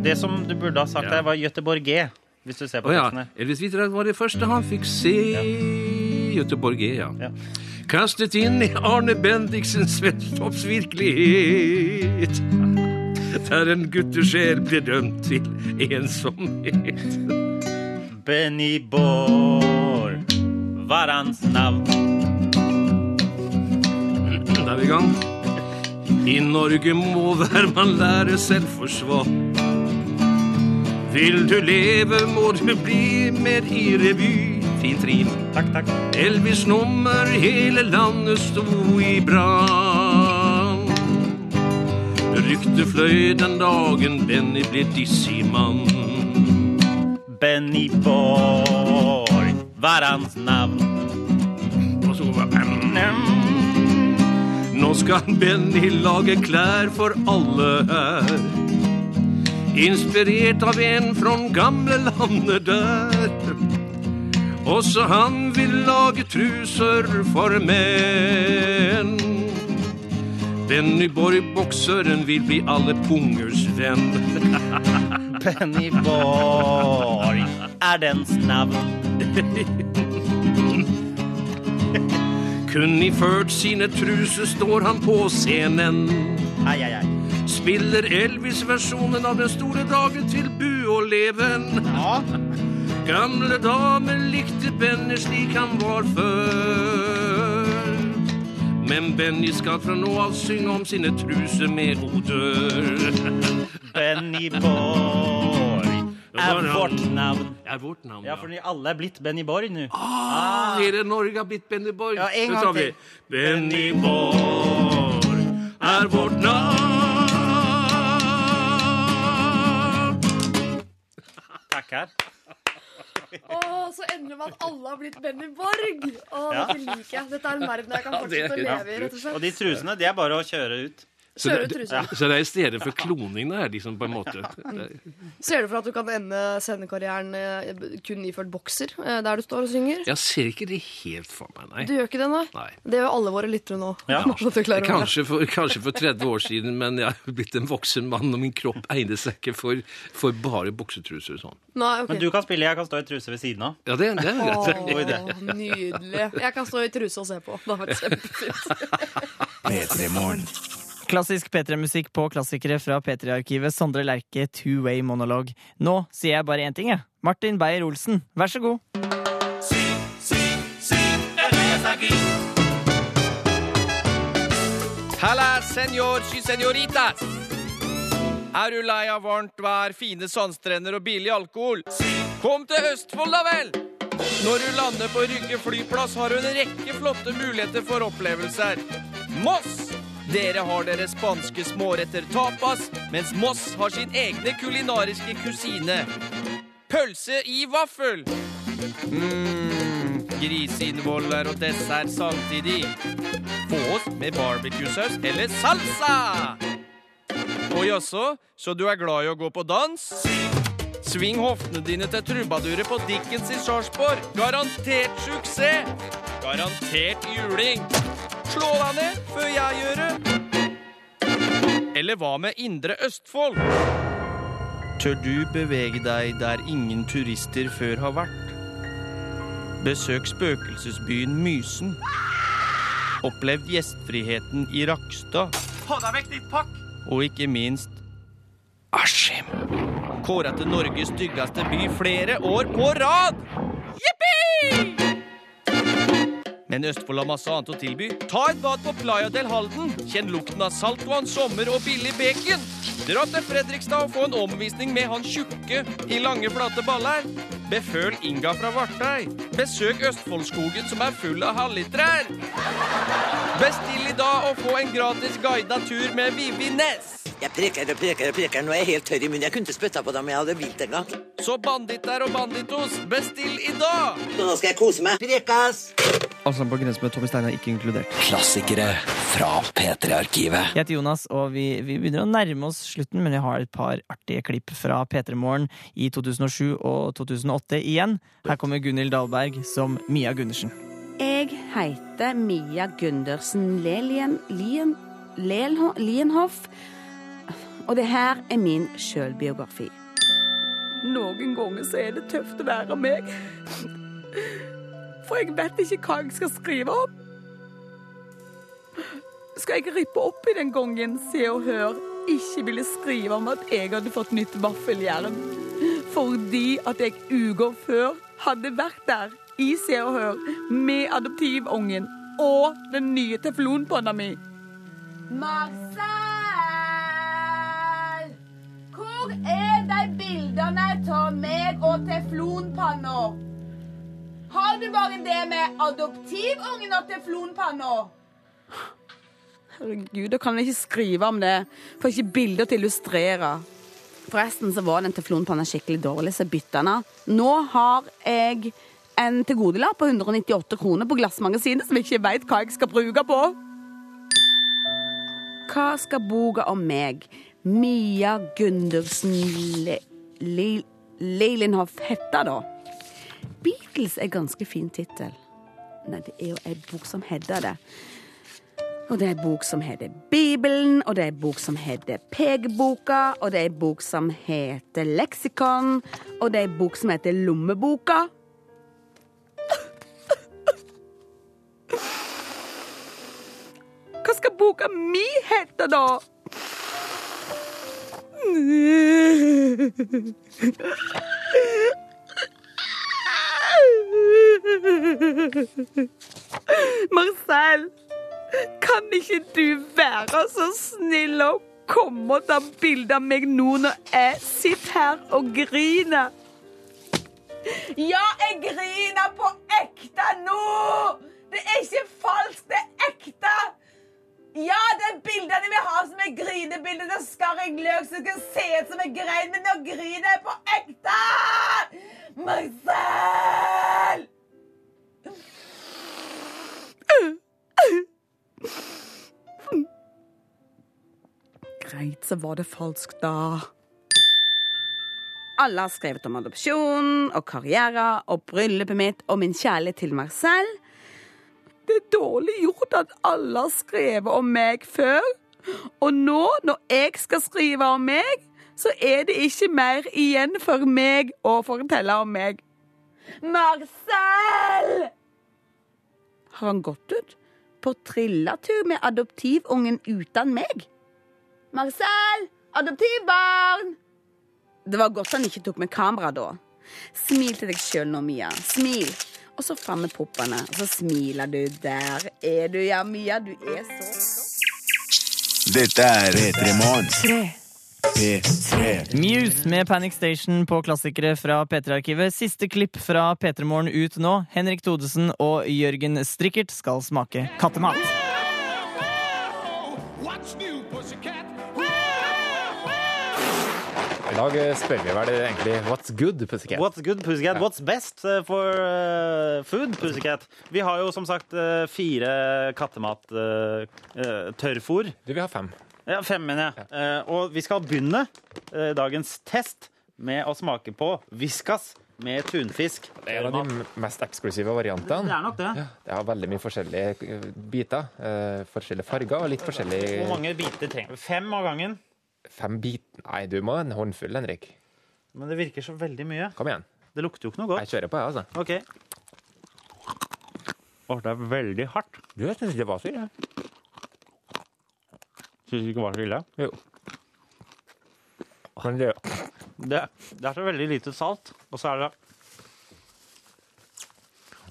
Det som du burde ha sagt der, var Göteborg G. Hvis du ser på oh, ja. Elvis' hvite drakt var det første han fikk se. Göteborg, ja. Kastet inn i Arne Bendiksens virkelighet. Der en guttesjel ble dømt til ensomhet. Benny Borg var hans navn. Da er vi i gang. I Norge må hver mann lære selvforsvar. Vil du leve, må du bli med i revy. Fint rim. Takk, takk. Elvis nummer, hele landet sto i brann. Ryktet fløy den dagen Benny ble dissig mann. Benny Borg var hans navn. Og så var Nå skal Benny lage klær for alle her. Inspirert av en fra gamle landet der. Også han vil lage truser for menn. Benny Borg, bokseren, vil bli alle pungers venn. [laughs] Benny Borg er dens navn. Kun iført sine truser står han på scenen. Ai, ai, ai. Spiller Elvis-versjonen av Den store dagen til Bu og Leven. Gamle damer likte Benny slik han var før. Men Benny skal fra nå av synge om sine truser med odør. Benny Borg vårt navn. Ja, vårt navn, Ja, fordi alle er blitt Benny Borg nå. Ah, hele Norge har blitt Benny Borg. Ja, en gang til. Benny Borg er vårt navn. Takk her. Å, så ender det med at alle har blitt Benny Borg! Oh, Ja. Dette liker jeg. Dette er en verden jeg kan fortsette å leve i, rett og slett. Og de trusene, de er bare å kjøre ut. Så det, så det er i stedet for kloning, det liksom, på en måte. [laughs] Ser du for at du kan ende scenekarrieren eh, kun iført bokser, eh, der du står og synger? Jeg ser ikke det helt for meg, nei. Du gjør ikke det, nei? Nei. Det gjør alle våre lyttere nå. Ja. [laughs] Kanskje for, kanskje for 30 år siden, men jeg har blitt en voksen mann, og min kropp egner seg ikke for, for bare buksetruser og sånn. Nei, okay. Men du kan spille, jeg kan stå i truse ved siden av. Ja, det, det er greit. Åh, nydelig. Jeg kan stå i truse og se på. Det har vært kjempefint. Klassisk P3-musikk på klassikere fra P3-arkivet. Sondre Lerche, Two Way Monologue. Nå sier jeg bare én ting, jeg. Martin Beyer-Olsen, vær så god. Halla, senor y senoritas! Er du lei av varmt vær, fine sandstrender og billig alkohol? Kom til Østfold, da vel! Når du lander på Rygge flyplass, har du en rekke flotte muligheter for opplevelser. Moss! Dere har deres spanske småretter tapas, mens Moss har sin egne kulinariske kusine. Pølse i vaffel. mm, Griseinnvoller og dessert samtidig. Få oss med barbecuesaus eller salsa! Og jaså, så du er glad i å gå på dans? Sving hoftene dine til trubaduret på Dickens i Sarpsborg. Garantert suksess! Garantert juling. Slå deg ned før jeg gjør det. Eller hva med Indre Østfold? Tør du bevege deg der ingen turister før har vært? Besøk spøkelsesbyen Mysen. Opplevd gjestfriheten i Rakstad. Få deg vekk ditt pakk! Og ikke minst Askim. Kåra til Norges styggeste by flere år på rad! Jippi! Men Østfold har masse annet å tilby. Ta et bad på Playa del Halden. Kjenn lukten av saltvann, sommer og billig bacon. Dra til Fredrikstad og få en omvisning med han tjukke i lange, flate baller. Beføl Inga fra Vartei. Besøk Østfoldskogen som er full av hallitrær. Bestill i dag og få en gratis guida tur med Vivi Ness. Jeg preker og preker og preker. Nå er jeg helt tørr i munnen. Jeg kunne ikke spytta på dem jeg hadde vilt en gang. Så banditter og banditos, bestill i dag! Nå skal jeg kose meg. Prekas! Altså på grensen med Tommy Steine er ikke inkludert. Klassikere fra P3-arkivet. Jeg heter Jonas, og vi, vi begynner å nærme oss slutten, men jeg har et par artige klipp fra P3 Morgen i 2007 og 2008 igjen. Her kommer Gunhild Dahlberg som Mia Gundersen. Jeg heter Mia Gundersen Lienhoff, og det her er min sjølbiografi. Noen ganger så er det tøft å være meg. For jeg vet ikke hva jeg skal skrive om. Skal jeg rippe opp i den gangen Se og Hør ikke ville skrive om at jeg hadde fått nytt vaffeljern? Fordi at jeg uker før hadde vært der i Se og Hør med adoptivungen og den nye teflonpanna mi. Marcel! Hvor er de bildene av meg og teflonpanna? Har du bare det med adoptivungen og teflonpanna? Herregud, da kan jeg ikke skrive om det. Får ikke bilder til å illustrere. Forresten så var den teflonpanna skikkelig dårlig, så bytta den. Nå har jeg en tilgodelapp på 198 kroner på Glassmagasinet som jeg ikke veit hva jeg skal bruke på. Hva skal boka om meg, Mia Gundersen Le Le Leilenhoff, hete, da? Beatles er ganske fin tittel. Nei, det er jo ei bok som heter det. Og det er ei bok som heter Bibelen, og det er ei bok som heter Pekeboka, og det er ei bok som heter Leksikon, og det er ei bok som heter Lommeboka. Hva skal boka mi hete, da? Marcel, kan ikke du være så snill å komme og ta bilde av meg nå når jeg sitter her og griner? Ja, jeg griner på ekte nå! Det er ikke falskt, det er ekte! Ja, det er bildene vi har som er grinebilder. Da skar jeg løk så det skal se ut som en grein, men nå griner jeg på ekte! Marcel! Greit, så var det falskt, da. Alle har skrevet om adopsjon og karriere og bryllupet mitt og min kjærlighet til Marcel. Det er dårlig gjort at alle har skrevet om meg før. Og nå, når jeg skal skrive om meg, så er det ikke mer igjen for meg å fortelle om meg. Marcel! Har han gått ut på trilletur med adoptivungen uten meg? Marcel! Adoptivbarn! Det var godt han ikke tok med kamera da. Smil til deg sjøl nå, Mia. Smil. Og så fremme puppene, og så smiler du. Der er du, ja, Mia. Du er så flott. Dette er P3 Morgen. P3. Muse med Panic Station på klassikere fra P3-arkivet. Siste klipp fra P3 Morgen ut nå. Henrik Thodesen og Jørgen Strikkert skal smake kattemat. I dag eh, spør vi vel egentlig What's good, Pussycat? What's good, Pussycat? What's best eh, for eh, food, Pussycat? Vi har jo som sagt fire kattemat-tørrfôr. Du vi har fem. Ja, fem, mener jeg. Ja. og vi skal begynne dagens test med å smake på Whiskas med tunfisk. Det er en av de mest eksklusive variantene. Det er nok det. Ja, det har veldig mye forskjellige biter. forskjellige farger og litt forskjellig Hvor mange biter trenger vi? Fem av gangen. Fem biter Nei, du må ha en håndfull, Henrik. Men det virker så veldig mye. Kom igjen. Det lukter jo ikke noe godt. Jeg kjører på, jeg, altså. OK. Åh, det er veldig hardt. Du, jeg syns ikke det var så ille. Syns du ikke det var så ille? Jo. Men det, Det, det er så veldig lite salt, og så er det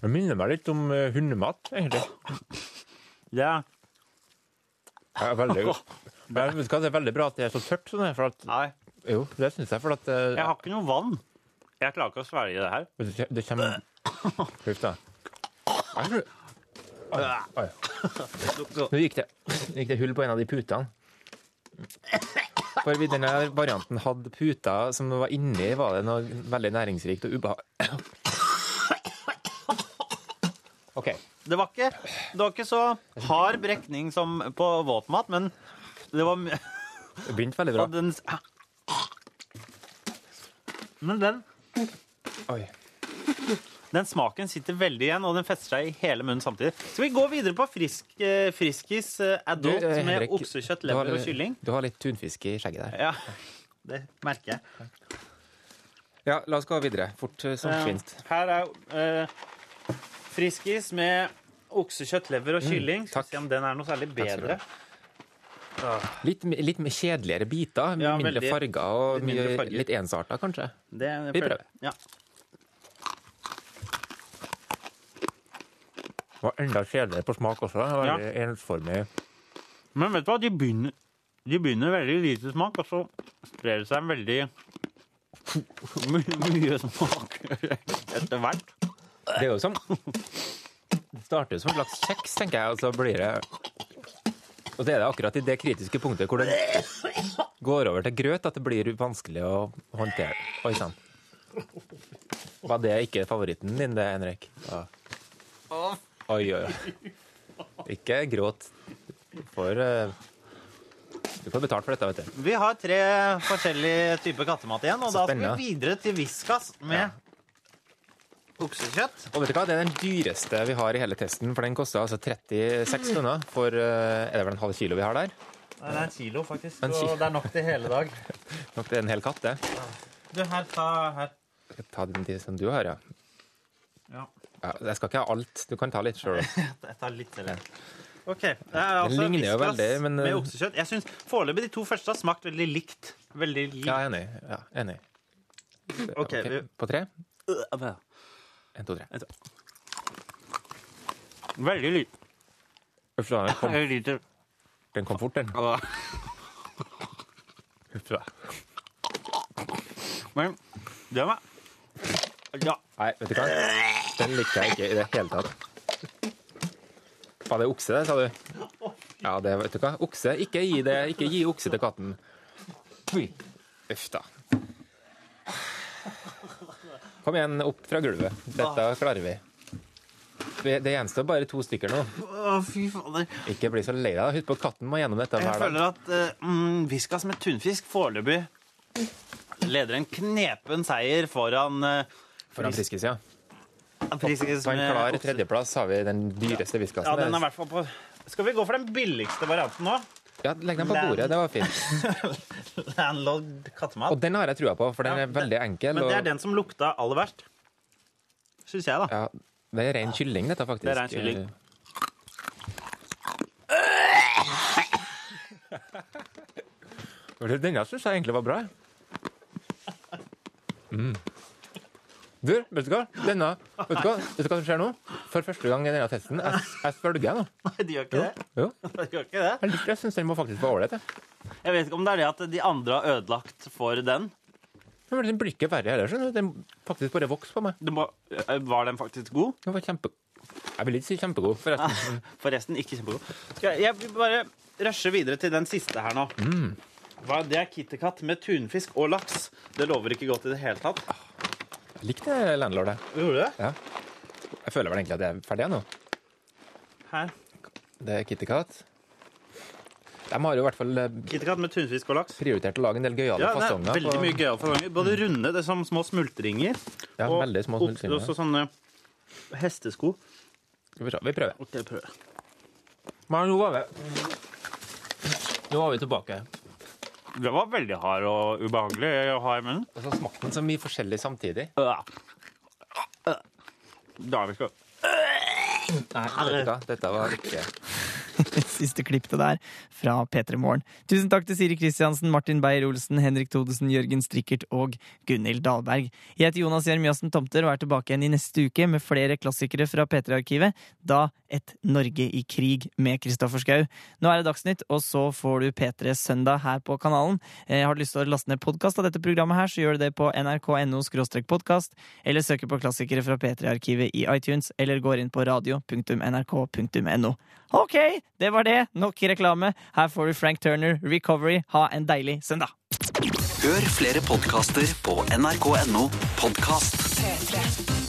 det minner meg litt om eh, hundemat, egentlig. Det er Det er veldig Men vet du hva, det er veldig bra at det er så tørt her, for at Nei. Jo, det syns jeg, for at eh, Jeg har ikke noe vann. Jeg klarer ikke å svelge det her. Det det kommer Huff da. Oi. Nå gikk det, gikk det hull på en av de putene. For vi- denne varianten hadde puter som var inni, var det noe veldig næringsrikt og ubehag... OK. Det var ikke, det var ikke så hard brekning som på våtmat, men det var [laughs] Det begynte veldig bra. Den, men den Oi. Den smaken sitter veldig igjen, og den fester seg i hele munnen samtidig. Skal vi gå videre på frisk, eh, Friskis eh, adult Du, eh, med Henrik, oksekjøtt, lever og kylling? Du har litt tunfisk i skjegget der. Ja, det merker jeg. Ja, la oss gå videre. Fort eh, som svinst. Her er Friskis med oksekjøtt, lever og Mm, kylling. Skal vi se om den er noe særlig du bedre. Litt, litt mer kjedeligere biter, Ja, mindre veldig. farger og Litt mindre farger. litt ensarta, kanskje. Det, Vi prøver. Ja. Det var enda kjedeligere på smak også. Det var Ja. Ensformig. Men vet du hva, de begynner, de begynner veldig lite smak, og så sprer det seg en veldig [laughs] my- mye smak [laughs] etter hvert. Det er jo som Det starter som en slags kjeks, tenker jeg, og så blir det Og så er det akkurat i det kritiske punktet hvor det går over til grøt, at det blir vanskelig å håndtere. Oi sann. Var det ikke favoritten din, det, Henrik? Ja. Oi, oi, oi. Ikke gråt. Du får, eh, du får betalt for dette, vet du. Vi har tre forskjellige typer kattemat igjen, og da skal vi videre til Whiskas med oksekjøtt. Og vet du hva, det er den dyreste vi har i hele testen, for den koster altså 36 kroner for eh, Er det vel en halv kilo vi har der? Nei, det er en kilo, faktisk. En kilo. Og det er nok til hele dag. [laughs] Nok er en hel katt, det. Du, her, ta her. Skal jeg ta den de som du har, ja. Ja. ja. Jeg skal ikke ha alt. Du kan ta litt sjøl. [laughs] Jeg tar litt til. OK. Det er altså ligner jo veldig, men, med eh, oksekjøtt. Jeg syns foreløpig de to første har smakt veldig likt. Veldig likt. Ja, enig. Ja, enig. OK. vi- På tre? En, to, tre. Veldig likt. Uff da, den kom, lite. den kom fort, den. Uff da. Men det var Ja. Nei, vet du hva? Den likte jeg ikke i det hele tatt. Var det okse, det, sa du? Ja, det vet du hva. Okse. Ikke gi, det. Ikke gi okse til katten. Uff da. Kom igjen, opp fra gulvet. Dette klarer vi. Det gjenstår bare to stykker nå. Å, fy fader. Ikke bli så lei deg. Husk på katten må gjennom dette Jeg hver dag. føler at uh, mm, Viskas med tunfisk foreløpig leder en knepen seier foran uh, Foran Friskis, ja. Friskis På en klar tredjeplass har vi den dyreste viskasen. Ja, den er i hvert fall på Skal vi gå for den billigste varianten nå? Ja, legg den på bordet. Det var fint. [laughs] Landlord kattemat. Og den har jeg trua på, for den er veldig enkel. Men det er og- den som lukta aller verst. Syns jeg, da. Ja, det er ren kylling, dette, faktisk. Det er ren kylling. [laughs] Denne syns jeg egentlig var bra. [laughs] Mm. Du, vet du hva? Denne, vet du hva? Vet du hva som skjer nå? For første gang i denne testen. Jeg, jeg svelger nå. Nei, de gjør ikke det. Jo. [laughs] De gjør ikke det. Jeg, liker- jeg syns den må faktisk være ålreit. jeg. Jeg vet ikke om det er det at de andre har ødelagt for den. Men Den blir ikke verre heller. skjønner du. Den faktisk bare vokser på meg. eh, var den faktisk god? Den var kjempe... Jeg vil ikke si kjempegod, forresten. [laughs] Forresten ikke kjempegod. Skal jeg, jeg vil bare rushe videre til den siste her nå. Mm. Hva, det er KitKat med tunfisk og laks. Det lover ikke godt i det hele tatt. Jeg likte Landlord, jeg. Gjorde du det? Ja. Jeg føler vel egentlig at jeg er ferdig nå. Her. Det er kitty cat. De har jo i hvert fall eh, med tunfisk og laks. prioritert å lage en del gøyale Ja, fasonger. Ja, veldig mye gøyale fasonger. Både runde, det er som små smultringer. Ja, og veldig små smultringer. også sånne hestesko. Skal vi se, vi prøver. Ok, prøver. Men nå var vi Nå var vi tilbake. Det var veldig hard og ubehagelig å ha i munnen. Og så smakte den så mye forskjellig samtidig. Da er vi skal Nei, dette, dette var ikke Siste klipp det der fra P3 Morgen. Tusen takk til Siri Kristiansen, Martin Beyer-Olsen, Henrik Thodesen, Jørgen Strikkert og Gunhild Dahlberg. Jeg heter Jonas Jeremiassen Tomter og er tilbake igjen i neste uke med flere klassikere fra P3-arkivet. Da Et Norge i krig med Kristoffer Schau. Nå er det Dagsnytt, og så får du P3 Søndag her på kanalen. Eh, Har du lyst til å laste ned podkast av dette programmet her, så gjør du det på nrk.no podkast, eller søker på klassikere fra P3-arkivet i iTunes, eller går inn på radio.nrk.no. Ok, det var det. Nok reklame. Her får du Frank Turner, Recovery. Ha en deilig søndag. Hør flere podkaster på nrk.no podkast. P3.